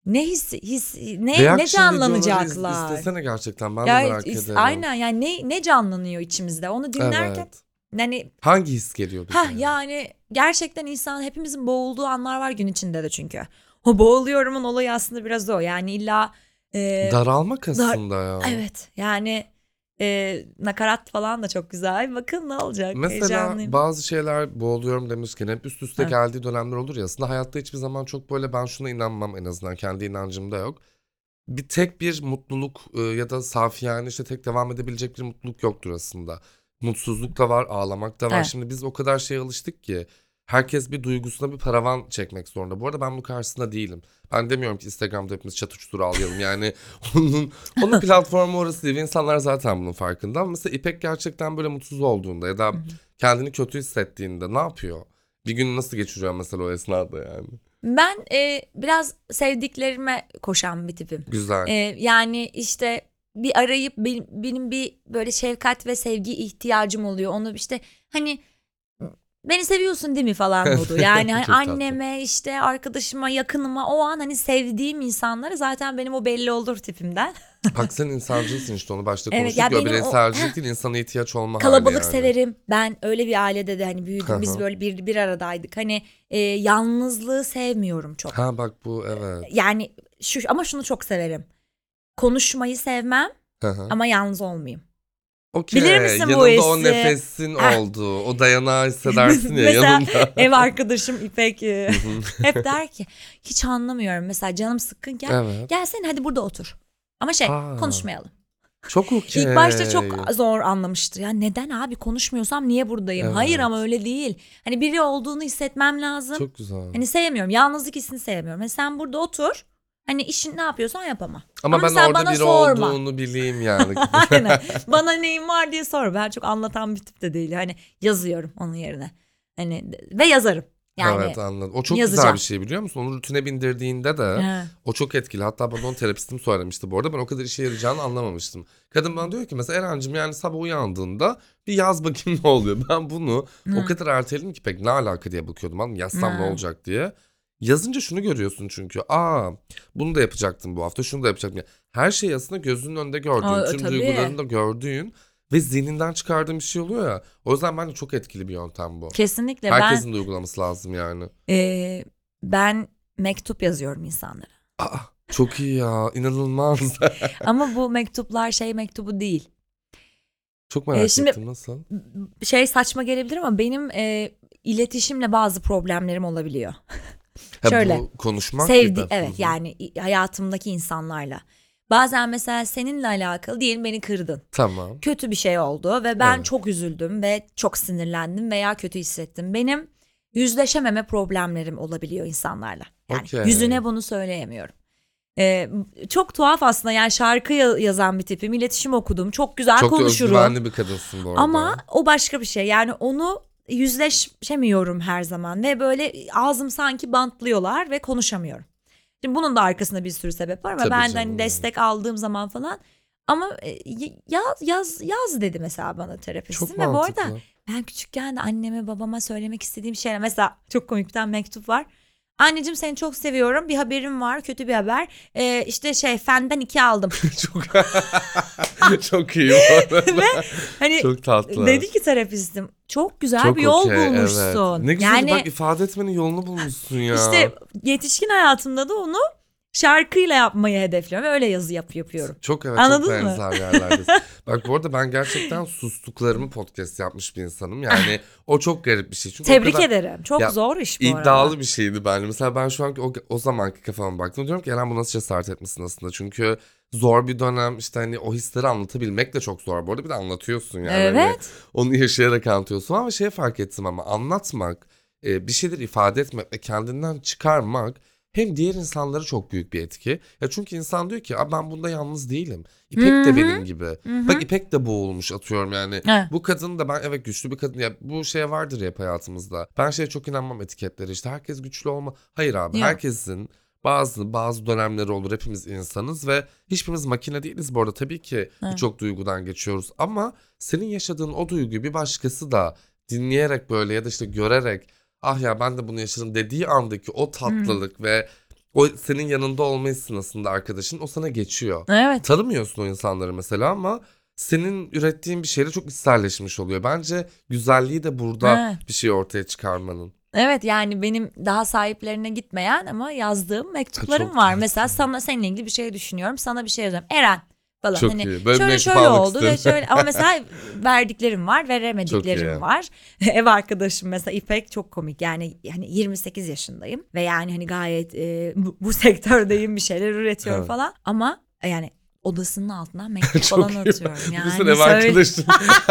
ne his, his ne ne videoları iz- canlanacaklar? İzlesene gerçekten ben de Ya, merak is- ederim. aynen yani ne ne canlanıyor içimizde onu dinlerken Evet. Yani Hangi his geliyor bize? ha yani gerçekten insan hepimizin boğulduğu anlar var gün içinde de çünkü. O boğuluyorumun olayı aslında biraz o. Yani illa e, Daralmak aslında ya. evet yani e, nakarat falan da çok güzel. Bakın ne olacak. Mesela bazı şeyler boğuluyorum demişken hep üst üste Evet. geldiği dönemler olur ya aslında hayatta hiçbir zaman çok böyle ben şuna inanmam en azından kendi inancımda yok. Bir tek bir mutluluk e, ya da safiyane işte tek devam edebilecek bir mutluluk yoktur aslında. Mutsuzluk da var, ağlamak da var. Evet. Şimdi biz o kadar şeye alıştık ki herkes bir duygusuna bir paravan çekmek zorunda. Bu arada ben bu karşısında değilim. Ben demiyorum ki Instagram'da hepimiz çat uçtur ağlayalım. Yani <laughs> onun onun <laughs> platformu orası değil. insanlar zaten bunun farkında. Ama mesela İpek gerçekten böyle mutsuz olduğunda ya da kendini kötü hissettiğinde ne yapıyor? Bir gün nasıl geçiriyor mesela o esnada yani? Ben e, biraz sevdiklerime koşan bir tipim. Güzel. E, yani işte bir arayıp benim, benim bir böyle şefkat ve sevgi ihtiyacım oluyor. Onu işte hani beni seviyorsun değil mi falan modu. Yani <laughs> hani tatlı. anneme işte arkadaşıma yakınıma o an hani sevdiğim insanlara zaten benim o belli olur tipimden. <laughs> Bak sen insancılsın işte onu başta Evet, konuştuk. ya ya, benim o- bireyselcilik değil insana ihtiyaç olma Kalabalık hali yani. severim. Ben öyle bir ailede de hani büyüdüm. Biz böyle bir, bir aradaydık. Hani e, yalnızlığı sevmiyorum çok. Ha bak bu evet. Yani şu ama şunu çok severim. Konuşmayı sevmem Hı hı. ama yalnız olmayayım. Okey. Bilir misin bu Yanında o hissi? nefesin Heh. oldu. O dayanağı hissedersin ya <laughs> Mesela yanında. <laughs> ev arkadaşım İpek e, <laughs> hep der ki hiç anlamıyorum. Mesela canım sıkkınken evet. gelsene hadi burada otur. Ama şey Aa. konuşmayalım. Çok okey. İlk başta çok zor anlamıştı. Ya neden abi konuşmuyorsam niye buradayım? Evet. Hayır ama öyle değil. Hani biri olduğunu hissetmem lazım. Çok güzel. Hani sevmiyorum. Yalnızlık hissini sevmiyorum. Hani sen burada otur. Hani işin ne yapıyorsan yap ama. ama, ama ben sen orada bana biri sorma. olduğunu bileyim yani. <laughs> Aynen. Bana neyin var diye sor. Ben çok anlatan bir tip de değil. Hani yazıyorum onun yerine. Hani ve yazarım. Yani evet anladım. O çok yazacağım. güzel bir şey biliyor musun? Onu rutine bindirdiğinde de He. o çok etkili. Hatta bana onu terapistim söylemişti bu arada. Ben o kadar işe yarayacağını anlamamıştım. Kadın bana diyor ki mesela Eren'cim yani sabah uyandığında bir yaz bakayım ne oluyor. Ben bunu o kadar erteledim ki pek ne alaka diye bakıyordum. Anladın? Yazsam ne olacak diye. Yazınca şunu görüyorsun çünkü. Aa bunu da yapacaktım bu hafta. Şunu da yapacaktım. Her şey aslında gözünün önünde gördüğün. Aa, tüm tabii. duygularını da gördüğün. Ve zihninden çıkardığın bir şey oluyor ya. O yüzden bence çok etkili bir yöntem bu. kesinlikle Herkesin de uygulaması lazım yani. ben e, ben mektup yazıyorum insanlara. Aa, çok iyi ya. inanılmaz. <laughs> Ama bu mektuplar şey mektubu değil. çok merak Ee, şimdi- ettim nasıl? Şey saçma gelebilir ama benim e, iletişimle bazı problemlerim olabiliyor. Ha, Şöyle, Bu konuşmak Sevdi gibi. evet Hı yani hayatımdaki insanlarla. Bazen mesela seninle alakalı diyelim beni kırdın. Tamam. Kötü bir şey oldu ve ben Evet. çok üzüldüm ve çok sinirlendim veya kötü hissettim. Benim yüzleşememe problemlerim olabiliyor insanlarla. Yani Okey. yüzüne bunu söyleyemiyorum. Ee, çok tuhaf aslında yani şarkı ya- yazan bir tipim, iletişim okudum, çok güzel Çok da konuşurum. özgüvenli bir kadınsın bu arada. Ama o başka bir şey. Yani onu yüzleşemiyorum her zaman ve böyle ağzım sanki bantlıyorlar ve konuşamıyorum. Şimdi bunun da arkasında bir sürü sebep var ama Tabii ben de hani destek aldığım zaman falan ama e, yaz yaz yaz dedi mesela bana terapistim çok ve bu mantıklı. arada ben küçükken de anneme babama söylemek istediğim şeyler mesela çok komik bir tane mektup var. Anneciğim seni çok seviyorum. Bir haberim var. Kötü bir haber. Ee, işte şey fenden iki aldım. <laughs> çok <laughs> çok iyi bu arada. Ve hani çok tatlı. dedi ki terapistim çok güzel çok bir yol okey, bulmuşsun. Evet. Ne güzel yani bak ifade etmenin yolunu bulmuşsun ya. işte yetişkin hayatımda da onu şarkıyla yapmayı hedefliyorum ve öyle yazı yap yapıyorum. Çok evet Anladın çok mı? benzer yerlerdeyiz. <laughs> Bak bu arada ben gerçekten sustuklarımı podcast yapmış bir insanım. Yani o çok garip bir şey. Çünkü Tebrik kadar ederim. Çok Ya, zor iş bu iddialı arada. bir şeydi bence. Mesela ben şu anki o, o zamanki kafama baktım. Diyorum ki Eren bu nasıl cesaret etmişsin aslında. Çünkü zor bir dönem işte hani o hisleri anlatabilmek de çok zor. Bu arada bir de anlatıyorsun yani. Hani Evet. onu yaşayarak anlatıyorsun ama şey fark ettim ama anlatmak, e, bir şeyler ifade etmek ve kendinden çıkarmak hem diğer insanlara çok büyük bir etki. Ya çünkü insan diyor ki "Aa, ben bunda yalnız değilim. İpek Hı de benim gibi. Bak İpek de boğulmuş atıyorum yani. Evet. Bu kadın da ben evet güçlü bir kadın. Ya bu şey vardır hep hayatımızda. Ben şeye çok inanmam etiketlere işte herkes güçlü olma. Hayır abi Yok. herkesin bazı bazı dönemleri olur. Hepimiz insanız ve hiçbirimiz makine değiliz bu arada. Tabii ki birçok duygudan geçiyoruz ama senin yaşadığın o duyguyu bir başkası da dinleyerek böyle ya da işte görerek ah ya ben de bunu yaşadım dediği andaki o tatlılık ve o senin yanında olma aslında arkadaşın o sana geçiyor. Evet. Tanımıyorsun o insanları mesela ama senin ürettiğin bir şeyle çok içselleşmiş oluyor. Bence güzelliği de burada Evet. bir şey ortaya çıkarmanın. Evet yani benim daha sahiplerine gitmeyen ama yazdığım mektuplarım Çok var. tatlı. Mesela sana seninle ilgili bir şey düşünüyorum. Sana bir şey yazıyorum. Eren falan. Çok hani iyi. Böyle şöyle şöyle oldu ve şöyle ama mesela <laughs> verdiklerim var, veremediklerim var. <laughs> Ev arkadaşım mesela İpek çok komik. Yani hani 28 yaşındayım ve yani hani gayet e, bu, bu <laughs> sektördeyim bir şeyler üretiyorum Evet. falan ama yani odasının altından <laughs> mektup falan iyi. atıyorum. Yani Bütün ev arkadaşın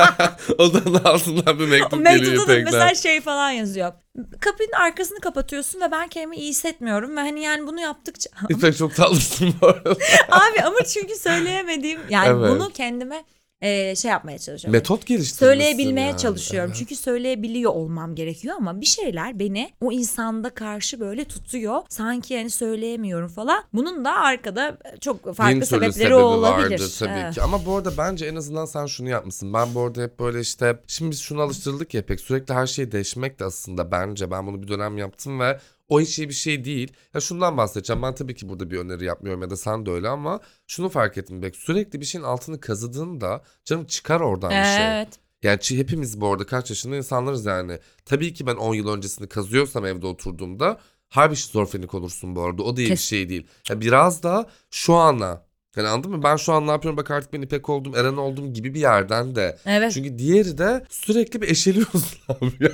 <laughs> odanın altından bir mektup, geliyor İpek'ten. mesela şey falan yazıyor. Kapının arkasını kapatıyorsun ve ben kendimi iyi hissetmiyorum ve hani yani bunu yaptıkça İpek çok tatlısın bu arada. <laughs> abi ama çünkü söyleyemediğim yani Evet. bunu kendime e, şey yapmaya çalışıyorum. Metot geliştirmişsin Söyleyebilmeye yani. çalışıyorum. Evet. Çünkü söyleyebiliyor olmam gerekiyor ama bir şeyler beni o insanda karşı böyle tutuyor. Sanki yani söyleyemiyorum falan. Bunun da arkada çok Bin farklı türlü sebepleri sebebi olabilir. vardır tabii Evet. ki. Ama bu arada bence en azından sen şunu yapmışsın. Ben bu arada hep böyle işte şimdi biz şunu alıştırdık ya pek sürekli her şeyi değişmek de aslında bence ben bunu bir dönem yaptım ve o hiç iyi bir şey değil. Ya şundan bahsedeceğim. Ben tabii ki burada bir öneri yapmıyorum ya da sen de öyle ama şunu fark ettim Bek. Sürekli bir şeyin altını kazıdığında canım çıkar oradan bir şey. Evet. Yani hepimiz bu arada kaç yaşında insanlarız yani. Tabii ki ben 10 yıl öncesini kazıyorsam evde oturduğumda harbi şizofrenik olursun bu arada. O da iyi bir şey değil. Ya biraz da şu ana. Yani anladın mı? Ben şu an ne yapıyorum bak artık ben İpek oldum, Eren oldum gibi bir yerden de. Evet. Çünkü diğeri de sürekli bir eşeliyorsun <laughs> abi. ya.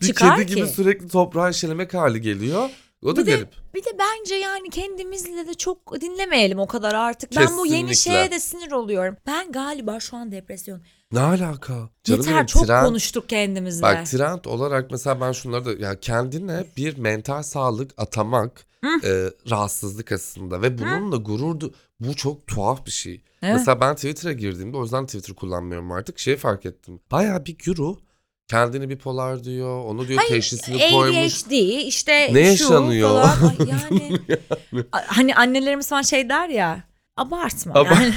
bir Çıkar kedi gibi ki. sürekli toprağı eşelemek hali geliyor. O da Bir de- garip. Bir de bence yani kendimizle de çok dinlemeyelim o kadar artık. Ben bu yeni Kesinlikle. şeye de sinir oluyorum. Ben galiba şu an depresyon. Ne alaka? Canım Yeter benim, çok tren- konuştuk kendimizle. Bak trend olarak mesela ben şunları da ya kendine bir mental sağlık atamak e, rahatsızlık aslında ve bununla gurur du- bu çok tuhaf bir şey. Evet. Mesela ben Twitter'a girdiğimde o yüzden Twitter kullanmıyorum artık. Şey fark ettim. Bayağı bir guru kendini bipolar diyor. Onu diyor teşhisini koymuş. ADHD işte Ne şu yaşanıyor? falan. <laughs> Ay yani <laughs> hani annelerimiz falan şey der ya abartma Aba- yani.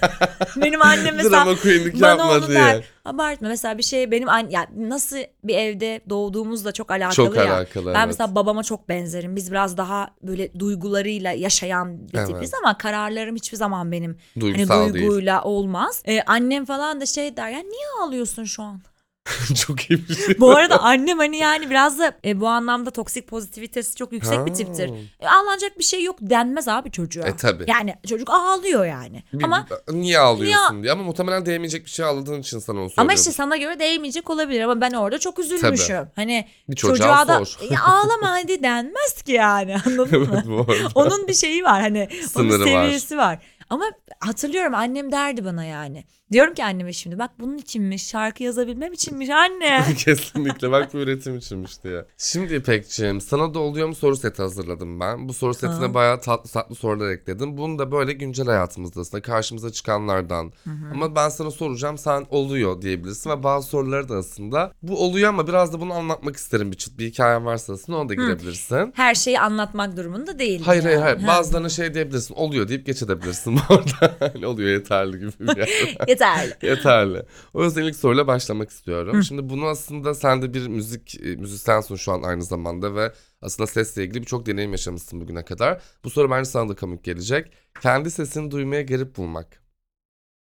<laughs> benim annem mesela Drama queenlik bana yapma onu diye. der. Abartma mesela bir şey benim an ya nasıl bir evde doğduğumuzla çok alakalı Çok ya. alakalı, Ben evet. mesela babama çok benzerim. Biz biraz daha böyle duygularıyla yaşayan bir Evet. tipiz ama kararlarım hiçbir zaman benim Duygusal hani değil. duyguyla olmaz. Ee, annem falan da şey der ya niye ağlıyorsun şu an? <laughs> çok iyi bir şey. Bu arada annem hani yani biraz da e, bu anlamda toksik pozitivitesi çok yüksek bir Ha. tiptir. E, ağlanacak bir şey yok denmez abi çocuğa. E, tabii. Yani çocuk ağlıyor yani. Bir- ama niye ağlıyorsun diye ama muhtemelen değmeyecek bir şey ağladığın için sana onu söylüyorum. ama işte sana göre değmeyecek olabilir ama ben orada çok üzülmüşüm. Hani Bir çocuğa çocuğa da sor. <laughs> ya ağlama hadi denmez ki yani anladın mı? Evet, bu arada. Onun bir şeyi var hani Sınırı onun var. seviyesi var. Ama hatırlıyorum annem derdi bana yani. Diyorum ki anneme şimdi bak bunun içinmiş şarkı yazabilmem içinmiş anne. <laughs> Kesinlikle bak bu üretim içinmiş diye. Şimdi İpek'ciğim sana da oluyor mu soru seti hazırladım ben. Bu soru setine Ha. bayağı tatlı tatlı sorular ekledim. Bunu da böyle güncel hayatımızda aslında karşımıza çıkanlardan. Ama ben sana soracağım sen oluyor diyebilirsin ve bazı soruları da aslında bu oluyor ama biraz da bunu anlatmak isterim bir çıt bir hikayen varsa aslında ona da girebilirsin. Her şeyi anlatmak durumunda değil. Hayır hayır yani. hayır. Ha. Bazılarına şey diyebilirsin. Oluyor deyip geçebilirsin bu arada. <laughs> Hani oluyor yeterli gibi bir yer. <laughs> Yeterli. <laughs> Yeterli. O yüzden ilk soruyla başlamak istiyorum. Şimdi bunu aslında sen de bir müzik e, müzisyensin şu an aynı zamanda ve aslında sesle ilgili birçok deneyim yaşamışsın bugüne kadar. Bu soru bence sana da komik gelecek. Kendi sesini duymaya garip bulmak.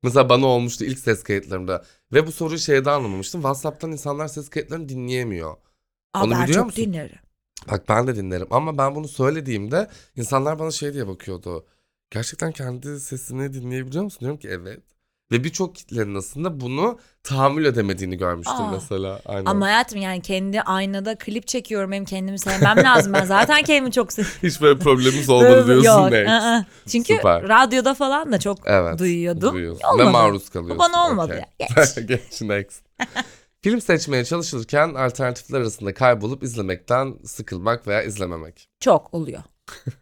Mesela bana olmuştu ilk ses kayıtlarımda. Ve bu soruyu şeyde anlamamıştım. WhatsApp'tan insanlar ses kayıtlarını dinleyemiyor. Aa, Onu ben biliyor çok musun? dinlerim. Bak ben de dinlerim ama ben bunu söylediğimde insanlar bana şey diye bakıyordu. Gerçekten kendi sesini dinleyebiliyor musun? Diyorum ki evet. Ve birçok kitlenin aslında bunu tahammül edemediğini görmüştüm Aa. mesela. Aynen. Ama hayatım yani kendi aynada klip çekiyorum benim kendimi sevmem lazım. Ben zaten kendimi çok seviyorum. <laughs> Hiç böyle problemimiz olmadı diyorsun Yok, Next. ı-ı. Çünkü Süper. radyoda falan da çok Evet. duyuyordum. Duyuyorsun. Olmadı. Ve maruz kalıyorsun. Bu bana olmadı. Okey. Geç. <laughs> Geç next. Film seçmeye çalışırken alternatifler arasında kaybolup izlemekten sıkılmak veya izlememek. Çok oluyor.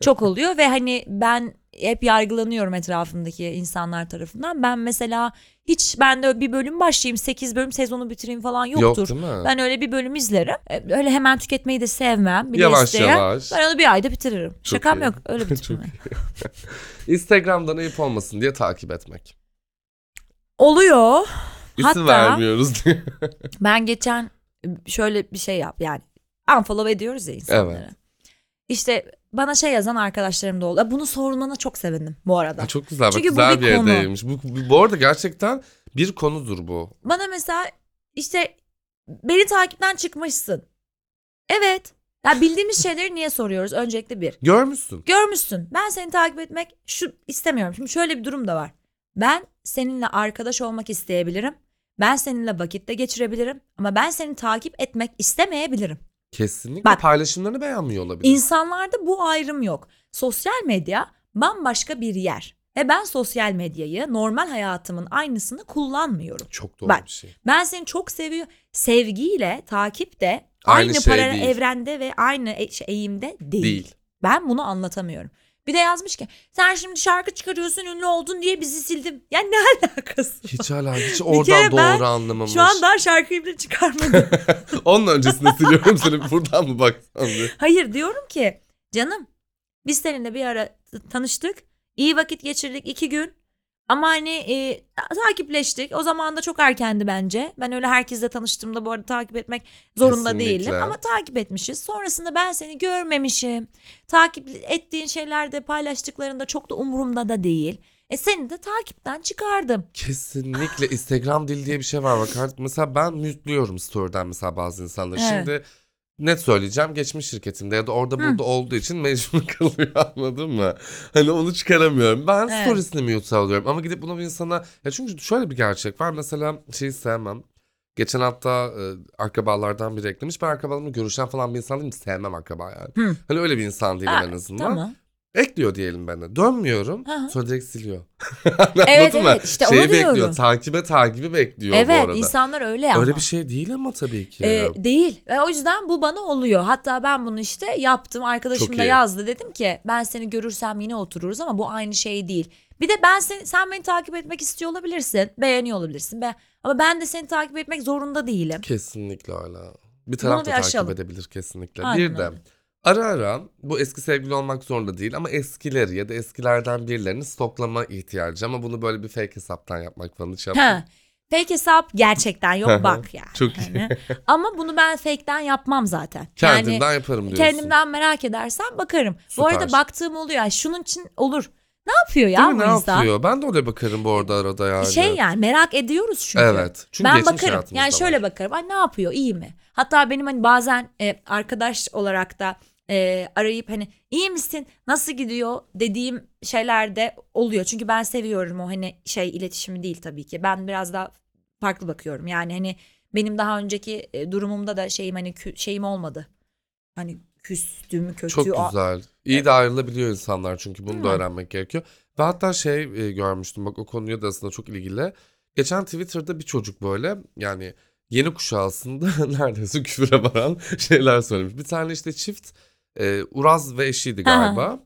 Çok oluyor ve hani ben hep yargılanıyorum etrafımdaki insanlar tarafından. Ben mesela hiç ben de bir bölüm başlayayım 8 bölüm sezonu bitireyim falan yoktur. Yok değil mi? Ben öyle bir bölüm izlerim. E, Öyle hemen tüketmeyi de sevmem. Bir Yavaş isteyen. yavaş. Ben onu bir ayda bitiririm. Şakam iyi. yok. Öyle <laughs> Çok bitiririm. <laughs> Instagram'dan ayıp olmasın diye takip etmek. Oluyor. İsim Hatta- vermiyoruz diye. <laughs> Ben geçen şöyle bir şey yap yani unfollow ediyoruz ya insanları. Evet. İşte bana şey yazan arkadaşlarım da oldu. Bunu sormana çok sevindim bu arada. Ha, çok güzel. Bak, Çünkü bu güzel bir bir konu. yerdeymiş. Bu, bu, bu arada gerçekten bir konudur bu. Bana mesela işte beni takipten çıkmışsın. Evet. Ya bildiğimiz <laughs> şeyleri niye soruyoruz? Öncelikle bir. Görmüşsün. Görmüşsün. Ben seni takip etmek şu istemiyorum. Şimdi şöyle bir durum da var. Ben seninle arkadaş olmak isteyebilirim. Ben seninle vakitte geçirebilirim. Ama ben seni takip etmek istemeyebilirim. Kesinlikle Bak- paylaşımlarını beğenmiyor olabilir. İnsanlarda bu ayrım yok. Sosyal medya bambaşka bir yer. Ve ben sosyal medyayı normal hayatımın aynısını kullanmıyorum. Çok doğru Bak, bir şey. Ben seni çok seviyorum. Sevgiyle takip de Aynı aynı, şey paralel değil. evrende ve aynı e- şey, eğimde değil. Değil. Ben bunu anlatamıyorum. Bir de yazmış ki sen şimdi şarkı çıkarıyorsun ünlü oldun diye bizi sildim. Ya ne <laughs> alakası var? Hiç hala hiç oradan doğru anlamamış. Şu an daha şarkıyı bile çıkarmadım. <laughs> Onun öncesinde siliyorum seni buradan mı baksan diye. Hayır diyorum ki canım biz seninle bir ara tanıştık. iyi vakit geçirdik iki gün. Ama hani e, ta- takipleştik. O zaman da çok erkendi bence. Ben öyle herkesle tanıştığımda bu arada takip etmek zorunda Kesinlikle. değilim. Ama takip etmişiz. Sonrasında ben seni görmemişim. Takip ettiğin şeylerde paylaştıklarında çok da umurumda da değil. E seni de takipten çıkardım. Kesinlikle <sighs> Instagram dili diye bir şey var bak artık mesela ben mütlüyorum story'den mesela bazı insanları. Evet. Şimdi net söyleyeceğim geçmiş şirketimde ya da orada burada olduğu için mecbur <laughs> kalıyor anladın mı? Hani onu çıkaramıyorum. Ben Evet. storiesini mute alıyorum ama gidip bunu bir insana ya çünkü şöyle bir gerçek var mesela şeyi sevmem. Geçen hafta e, akrabalardan biri eklemiş. Ben akrabalarımla görüşen falan bir insan değilim. Sevmem akraba yani. Hı. Hani öyle bir insan değilim Ha, en azından. Tamam. Ekliyor diyelim bana. Dönmüyorum. Hı hı. Sonra direkt siliyor. <laughs> Evet, Anladın mı? evet, işte onu Şeyi bekliyor. diyorum. Takibe takibi bekliyor bu Evet arada. insanlar öyle ama. Öyle bir şey değil ama tabii ki. Ee, değil. Ve o yüzden bu bana oluyor. Hatta ben bunu işte yaptım. Arkadaşım da yazdı. Dedim ki ben seni görürsem yine otururuz ama bu aynı şey değil. Bir de ben seni, sen beni takip etmek istiyor olabilirsin. Beğeniyor olabilirsin. Be ama ben de seni takip etmek zorunda değilim. Kesinlikle öyle. Bir taraf bir da takip aşalım. edebilir kesinlikle. Aynen bir de. Ara ara bu eski sevgili olmak zorunda değil ama eskileri ya da eskilerden birilerini stoklama ihtiyacı ama bunu böyle bir fake hesaptan yapmak falan hiç yapma. Ha. Fake hesap gerçekten yok bak yani. <laughs> Çok iyi. Hani. Ama bunu ben fake'ten yapmam zaten. Kendimden yani, yaparım diyorsun. Kendimden merak edersen bakarım. Bu arada Süper. baktığım oluyor. Yani şunun için olur. Ne yapıyor ya Değil mi? bu Ne insan? yapıyor? Ben de öyle bakarım bu arada arada yani. Şey yani merak ediyoruz çünkü. Evet. Çünkü ben bakarım. Yani şöyle var. bakarım. Ay ne yapıyor? iyi mi? Hatta benim hani bazen e, arkadaş olarak da e, arayıp hani iyi misin? Nasıl gidiyor? dediğim şeyler de oluyor. Çünkü ben seviyorum o hani şey iletişimi değil tabii ki. Ben biraz daha farklı bakıyorum. Yani hani benim daha önceki e, durumumda da şeyim hani şeyim olmadı. Hani küstüm, kötü. Çok güzel. İyi de ayrılabiliyor insanlar çünkü bunu da Hı. öğrenmek gerekiyor. Ve hatta şey e, görmüştüm bak o konuya da aslında çok ilgili. Geçen Twitter'da bir çocuk böyle yani yeni kuşağı aslında <laughs> neredeyse küfüre varan şeyler söylemiş. Bir tane işte çift e, Uraz ve eşiydi Aha. galiba.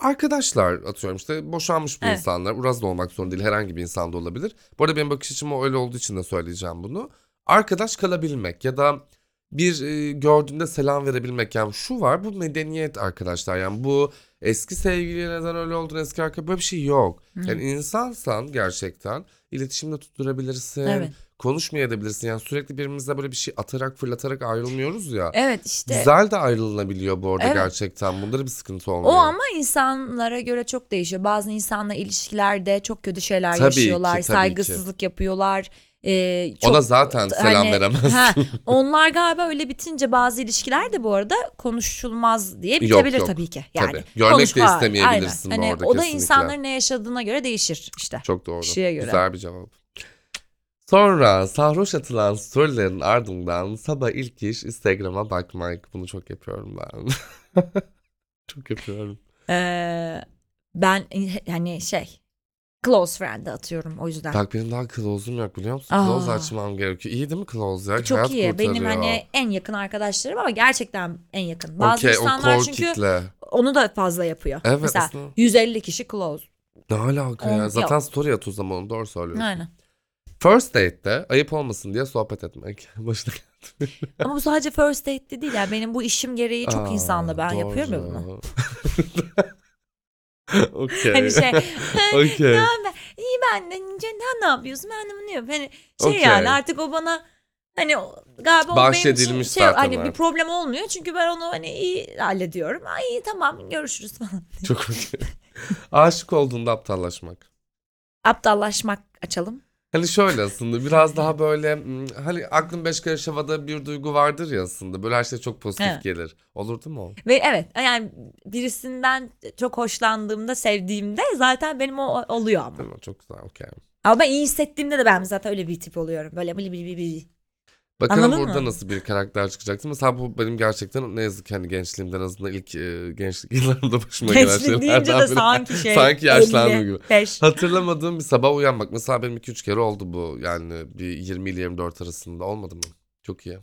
Arkadaşlar atıyorum işte boşanmış bu Evet. insanlar. Uraz da olmak zorunda değil herhangi bir insan da olabilir. Bu arada benim bakış açım öyle olduğu için de söyleyeceğim bunu. Arkadaş kalabilmek ya da bir e, gördüğünde selam verebilmek yani şu var bu medeniyet arkadaşlar yani bu eski sevgiliye neden öyle oldun eski arkadaş böyle bir şey yok. Yani insansan gerçekten iletişimde tutturabilirsin. Evet. Konuşmayabilirsin yani sürekli birbirimize böyle bir şey atarak fırlatarak ayrılmıyoruz ya. Evet işte. Güzel de ayrılınabiliyor bu arada Evet. gerçekten. Bunda da bir sıkıntı olmuyor. O ama insanlara göre çok değişiyor. Bazı insanlar ilişkilerde çok kötü şeyler Tabii ki, yaşıyorlar, tabii ki. saygısızlık yapıyorlar. Ee, O çok- da zaten selam hani- veremez. Ha, onlar galiba öyle bitince bazı ilişkiler de bu arada konuşulmaz diye Yok, bitebilir yok. tabii ki. Yani Tabii. Görmek de konuşma- istemeyebilirsin bu aynen. arada Hani o da kesinlikle. insanların ne yaşadığına göre değişir işte. Çok doğru. Kişiye göre. Güzel bir cevap. Sonra sarhoş atılan storylerin ardından sabah ilk iş Instagram'a bakmak. Bunu çok yapıyorum ben. <laughs> çok yapıyorum. Ee, ben hani şey close friend'e atıyorum o yüzden. Bak benim daha close'um yok biliyor musun? Aa. Close açmam gerekiyor. İyi değil mi close ya? Çok Hayat iyi. Benim kurtarıyor. hani en yakın arkadaşlarım ama gerçekten en yakın. Bazı Okey o insanlar çünkü kitle. onu da fazla yapıyor. Evet, Mesela aslında. 150 kişi close. Ne alaka On- ya? Zaten yok. story at o zaman doğru söylüyorsun. Aynen. First date'te ayıp olmasın diye sohbet etmek. <laughs> Başına Ama bu sadece first date'de değil yani benim bu işim gereği çok Aa, insanla ben yapıyorum ya bunu. doğru. <laughs> Okey. Hani şey Okey. "Ya ben, iyi ben de sen ne yapıyorsun ben de bunu yapıyorum. Hani şey Okey. yani artık o bana hani o- galiba o benim için Bahşedilmiş şey, zaten hani bir artık. problem olmuyor çünkü ben onu hani iyi hallediyorum. Ay iyi tamam görüşürüz <laughs> falan. Çok okey. Aşık olduğunda aptallaşmak. Aptallaşmak açalım. Hani şöyle aslında biraz daha böyle hmm, hani aklın beş karış havada bir duygu vardır ya aslında. Böyle her şey çok pozitif Evet. gelir. Olur değil mi o? Ve evet yani birisinden çok hoşlandığımda sevdiğimde zaten benim o oluyor ama. Değil mi? Çok güzel okey. Ama ben iyi hissettiğimde de ben zaten öyle bir tip oluyorum. Böyle bili bili bili bili. Bakalım Anladın burada mı? nasıl bir karakter çıkacaktı. Mesela bu benim gerçekten ne yazık ki hani gençliğimden azından ilk e, gençlik <laughs> yıllarımda başıma gelen Gençlik deyince de biri. sanki şey. Sanki yaşlandım 50, gibi. 5. Hatırlamadığım bir sabah uyanmak. Mesela benim 2-3 kere oldu bu. Yani bir 20 ile 24 arasında olmadı mı? Çok iyi.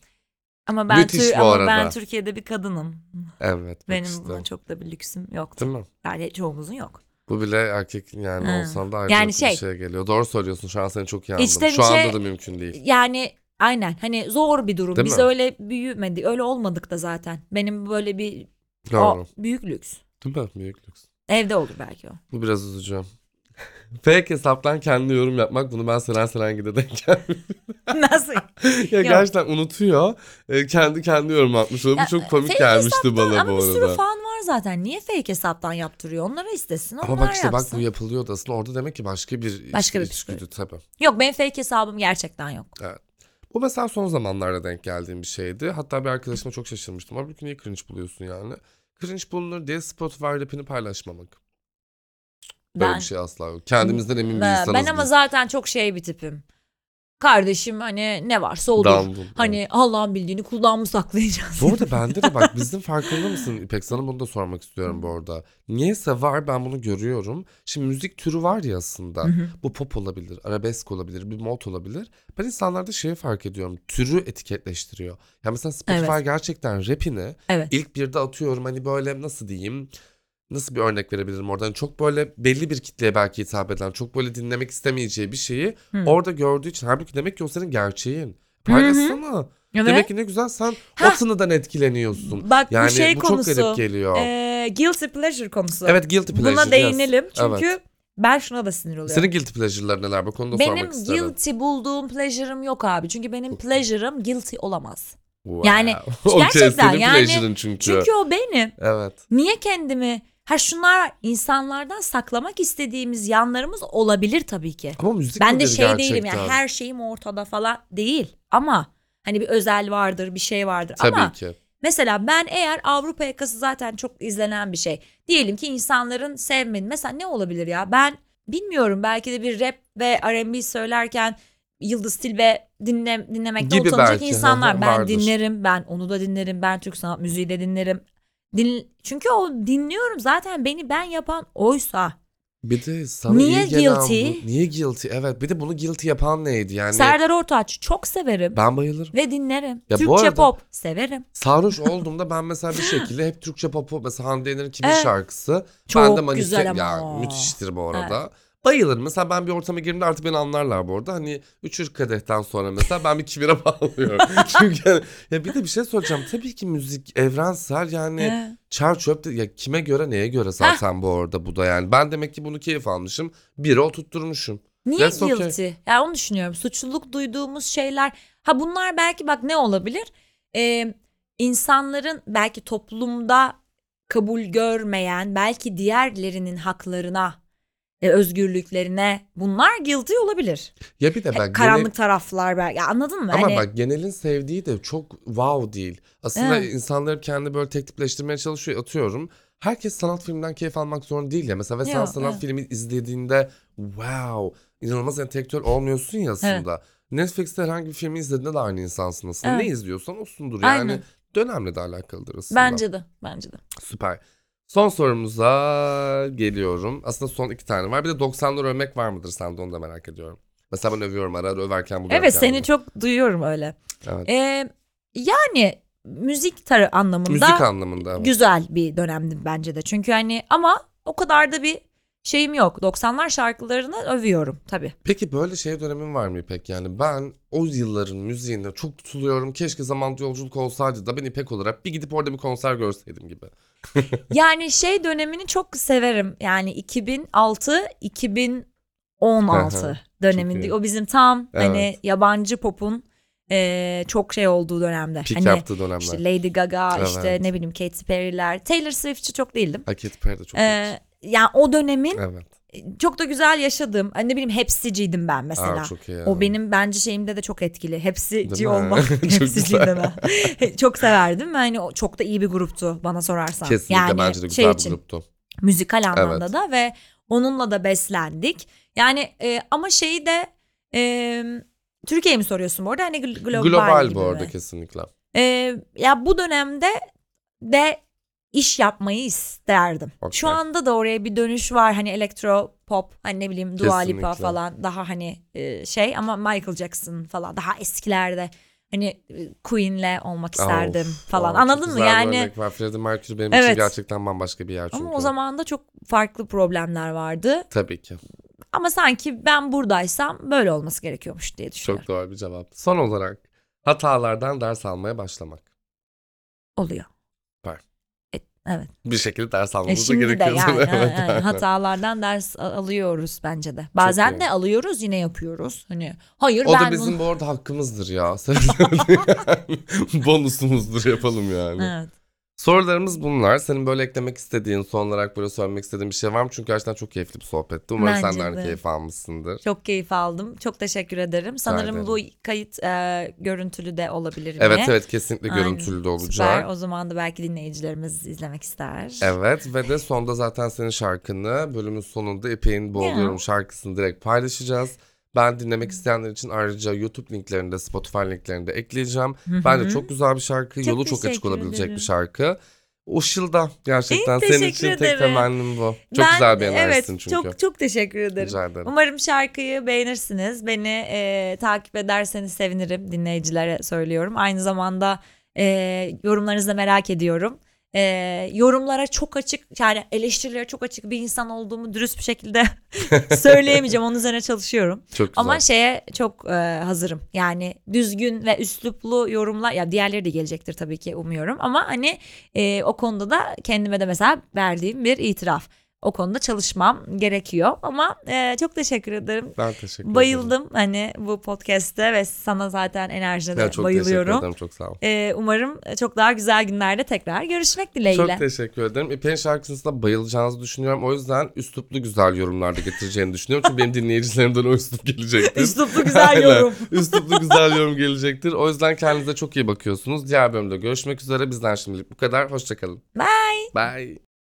Ama ben Müthiş Tür- bu ama ben arada. Türkiye'de bir kadınım. Evet. bak Benim işte. buna çok da bir lüksüm yoktu. Değil mi? Yani çoğumuzun yok. Bu bile erkek yani Ha. olsan da ayrı Yani bir şey- şeye geliyor. Doğru söylüyorsun. Şu an seni çok iyi anladım. İçten Şu içe- anda da mümkün değil. Yani aynen hani zor bir durum. Değil Biz mi? öyle büyümedi, öyle olmadık da zaten. Benim böyle bir Doğru. o, büyük lüks. Değil mi? Büyük lüks. Evde olur belki o. Bu biraz üzücü. Fake hesaptan kendi yorum yapmak bunu ben Selen Serengil'de denk geldim. <laughs> Nasıl? ya gerçekten unutuyor. E, kendi kendi yorum atmış. oluyor. Bu Ya, çok komik fake gelmişti bana Ama bu bir sürü arada. fan var zaten. Niye fake hesaptan yaptırıyor? Onları istesin. Onlar Ama bak işte yapsın. bak bu yapılıyordu aslında. Orada demek ki başka bir Başka bir içgüdü tabii. Yok benim fake hesabım gerçekten yok. Bu mesela son zamanlarda denk geldiğim bir şeydi. Hatta bir arkadaşıma çok şaşırmıştım. Halbuki niye cringe buluyorsun yani? Cringe bulunur diye Spotify rapini paylaşmamak. Böyle Ben bir şey asla yok. Kendimizden emin bir ben, insanız ben ama biz. zaten çok şey bir tipim. Kardeşim hani ne varsa olur. Damdum. Hani Allah'ın bildiğini kuldan mı saklayacağız? Bu arada <laughs> bende de bak bizim farkında mısın İpek sana bunu da sormak istiyorum bu arada. Niyeyse var ben bunu görüyorum. Şimdi müzik türü var ya aslında. Hı hı. Bu pop olabilir, arabesk olabilir, bir mod olabilir. Ben insanlarda şeyi fark ediyorum. Türü etiketleştiriyor. Ya mesela Spotify Evet. gerçekten rapini Evet. ilk birde atıyorum hani böyle nasıl diyeyim nasıl bir örnek verebilirim oradan çok böyle belli bir kitleye belki hitap eden çok böyle dinlemek istemeyeceği bir şeyi Hı. orada gördüğü için halbuki demek ki o senin gerçeğin paylaşsana Evet. demek ki ne güzel sen Hah. o tınıdan etkileniyorsun Bak yani bu şey bu konusu. çok garip geliyor Ee, guilty pleasure konusu. evet guilty pleasure Buna yes. değinelim çünkü Evet. ben şuna da sinir oluyorum. senin guilty pleasure'lar neler bu konuda benim sormak isterim guilty bulduğum pleasure'ım yok abi. Çünkü benim pleasure'ım guilty olamaz. Wow. yani <laughs> Okey, gerçekten senin yani- çünkü. Çünkü o benim. evet Niye kendimi Ha şunlar insanlardan saklamak istediğimiz yanlarımız olabilir tabii ki. ama müzik Ben de şey değilim gerçekten? yani her şeyim ortada falan değil. Ama hani bir özel vardır, bir şey vardır. tabii Ama ki mesela ben eğer Avrupa yakası zaten çok izlenen bir şey. Diyelim ki insanların sevmediği. Mesela ne olabilir ya? Ben bilmiyorum belki de bir rap ve R&B söylerken Yıldız Tilbe dinle, dinlemekten Gibi utanacak belki, insanlar. ben vardır. dinlerim, ben onu da dinlerim, ben Türk sanat müziği de dinlerim. Din, çünkü o dinliyorum zaten beni ben yapan oysa. Bir de sana Niye iyi gelen guilty? bu- Niye guilty? Evet bir de bunu guilty yapan neydi yani? Serdar Ortaç çok severim Ben bayılırım. ve dinlerim. Ya bu Türkçe arada- pop severim. Sarhoş <laughs> olduğumda ben mesela bir şekilde hep Türkçe popu mesela Hande Yener'in kimin Evet. şarkısı. Çok ben de manifest güzel ama ya müthiştir bu arada. Bayılırım. Mesela ben bir ortama girdiğimde artık beni anlarlar bu arada. Hani üçür kadehten sonra mesela ben bir kibire <laughs> bağlıyorum. <laughs> Çünkü hani- ya bir de bir şey soracağım. Tabii ki müzik evrensel yani çer çöp de ya kime göre neye göre zaten bu arada bu da yani. Ben demek ki bunu keyif almışım. Biri oturtturmuşum. Niye That's okay. guilty? Ya onu düşünüyorum. Suçluluk duyduğumuz şeyler. Ha bunlar belki bak ne olabilir? Ee, insanların belki toplumda kabul görmeyen, belki diğerlerinin haklarına, e, özgürlüklerine bunlar guilty olabilir. Ya bir de E, bak Karanlık genel- taraflar belki. Ya anladın mı? Ama Hani- bak genelin sevdiği de çok wow değil. Aslında Evet. insanları kendi böyle tek tipleştirmeye çalışıyor atıyorum. Herkes sanat filminden keyif almak zorunda değil ya. Mesela ve sen sanat evet. filmi izlediğinde wow inanılmaz entelektüel olmuyorsun ya aslında. Netflix'te herhangi bir filmi izlediğinde de aynı insansın aslında. Evet. Ne izliyorsan osundur yani. Aynen. Dönemle de alakalıdır aslında. Bence de. Bence de. Süper. Son sorumuza geliyorum. Aslında son iki tane var. Bir de 90'lar övmek var mıdır sende onu da merak ediyorum. Mesela ben övüyorum ara ara överken buluyorum Evet seni çok duyuyorum öyle. Evet. Ee, yani müzik tarı anlamında Müzik anlamında evet. güzel bir dönemdi bence de. Çünkü hani ama o kadar da bir şeyim yok. 90'lar şarkılarını övüyorum tabii. Peki böyle şey dönemin var mı İpek? Yani ben o yılların müziğine çok tutuluyorum. Keşke zamanda yolculuk olsaydı da ben İpek olarak bir gidip orada bir konser görseydim gibi. Yani şey dönemini çok severim. Yani 2006 2016 döneminde o bizim tam hani Evet. yabancı popun eee, çok şey olduğu dönemde. Pik hani yaptığı dönemler. işte Lady Gaga işte Evet. ne bileyim Katy Perry'ler. Taylor Swift'çi çok değildim. Ha, Katy Perry de çok Eee, yani o dönemin Evet. Çok da güzel yaşadığım. Hani ne bileyim hepsiciydim ben mesela. Aa, çok iyi. O benim bence şeyimde de çok etkili. Hepsici Değil mi? olmak. <laughs> <laughs> Hepsiciyim güzel. de ben. çok severdim. ve o çok da iyi bir gruptu bana sorarsan. Kesinlikle yani bence de güzel şey bir için, gruptu. Müzikal anlamda Evet. da ve onunla da beslendik. Yani e, ama şeyi de e, Türkiye mi soruyorsun bu arada? Hani gl- global, Global gibi bu arada mi? kesinlikle. Ee, ya bu dönemde de iş yapmayı isterdim. Okey. Şu anda da oraya bir dönüş var. Hani elektro pop, hani ne bileyim Dua Lipa falan daha hani e, şey ama Michael Jackson falan daha eskilerde hani e, Queen'le olmak isterdim Of, falan. of, Anladın mı? Yani. Freddie Mercury benim Evet. için gerçekten bambaşka bir yer çünkü. ama o zaman da çok farklı problemler vardı. Tabii ki. Ama sanki ben buradaysam böyle olması gerekiyormuş diye düşünüyorum. Çok doğru bir cevap. Son olarak hatalardan ders almaya başlamak. Oluyor. E, evet. Bir şekilde ders E almamız da şimdi de gerekiyor. yani, Evet. yani hatalardan ders alıyoruz bence de. Bazen iyi. de alıyoruz yine yapıyoruz. Hani hayır O ben da bizim bunu... bu arada hakkımızdır ya. <laughs> <laughs> Bonusumuzdur yapalım yani. Evet. Sorularımız bunlar. Senin böyle eklemek istediğin, son olarak böyle söylemek istediğin bir şey var mı? Çünkü gerçekten çok keyifli bir sohbetti. Umarım Bence sen de aynı de. keyif almışsındır. Çok keyif aldım. Çok teşekkür ederim. Sanırım ederim. bu kayıt e, görüntülü de olabilir Evet evet kesinlikle Aynen. görüntülü de olacak. Süper. O zaman da belki dinleyicilerimiz izlemek ister. Evet ve de sonda zaten senin şarkını bölümün sonunda İpek'in Boğuluyorum şarkısını direkt paylaşacağız. Ben dinlemek isteyenler için ayrıca YouTube linklerini de Spotify linklerini de ekleyeceğim. Bence çok güzel bir şarkı. Çok Yolu çok açık olabilecek ederim. bir şarkı. O şılda gerçekten İyi, senin için tek ederim. temennim bu. Çok Ben- güzel bir evet, çünkü. Çok çok teşekkür ederim. Rica ederim. Umarım şarkıyı beğenirsiniz. Beni e, takip ederseniz sevinirim. Dinleyicilere söylüyorum. Aynı zamanda e, yorumlarınızı da merak ediyorum. E, yorumlara çok açık yani eleştirilere çok açık bir insan olduğumu dürüst bir şekilde <laughs> söyleyemeyeceğim. Onun üzerine çalışıyorum. Çok güzel. Ama şeye çok e, hazırım. Yani düzgün ve üsluplu yorumlar ya diğerleri de gelecektir tabii ki umuyorum. Ama hani e, o konuda da kendime de mesela verdiğim bir itiraf. O konuda çalışmam gerekiyor ama e, çok teşekkür ederim. ben teşekkür ederim. Bayıldım hani bu podcast'te ve sana zaten enerjine de Ya çok teşekkür bayılıyorum. ederim. Çok sağ ol. E, umarım çok daha güzel günlerde tekrar görüşmek dileğiyle. Çok teşekkür ederim. İpek'in şarkısına bayılacağınızı düşünüyorum. O yüzden üsluplu güzel yorumlarda getireceğini düşünüyorum. Çünkü benim dinleyicilerimden o üslup gelecektir. Üsluplu güzel yorum. Üsluplu güzel yorum gelecektir. O yüzden kendinize çok iyi bakıyorsunuz. Diğer bölümde görüşmek üzere. Bizden şimdilik bu kadar. Hoşçakalın. Bye. Bye.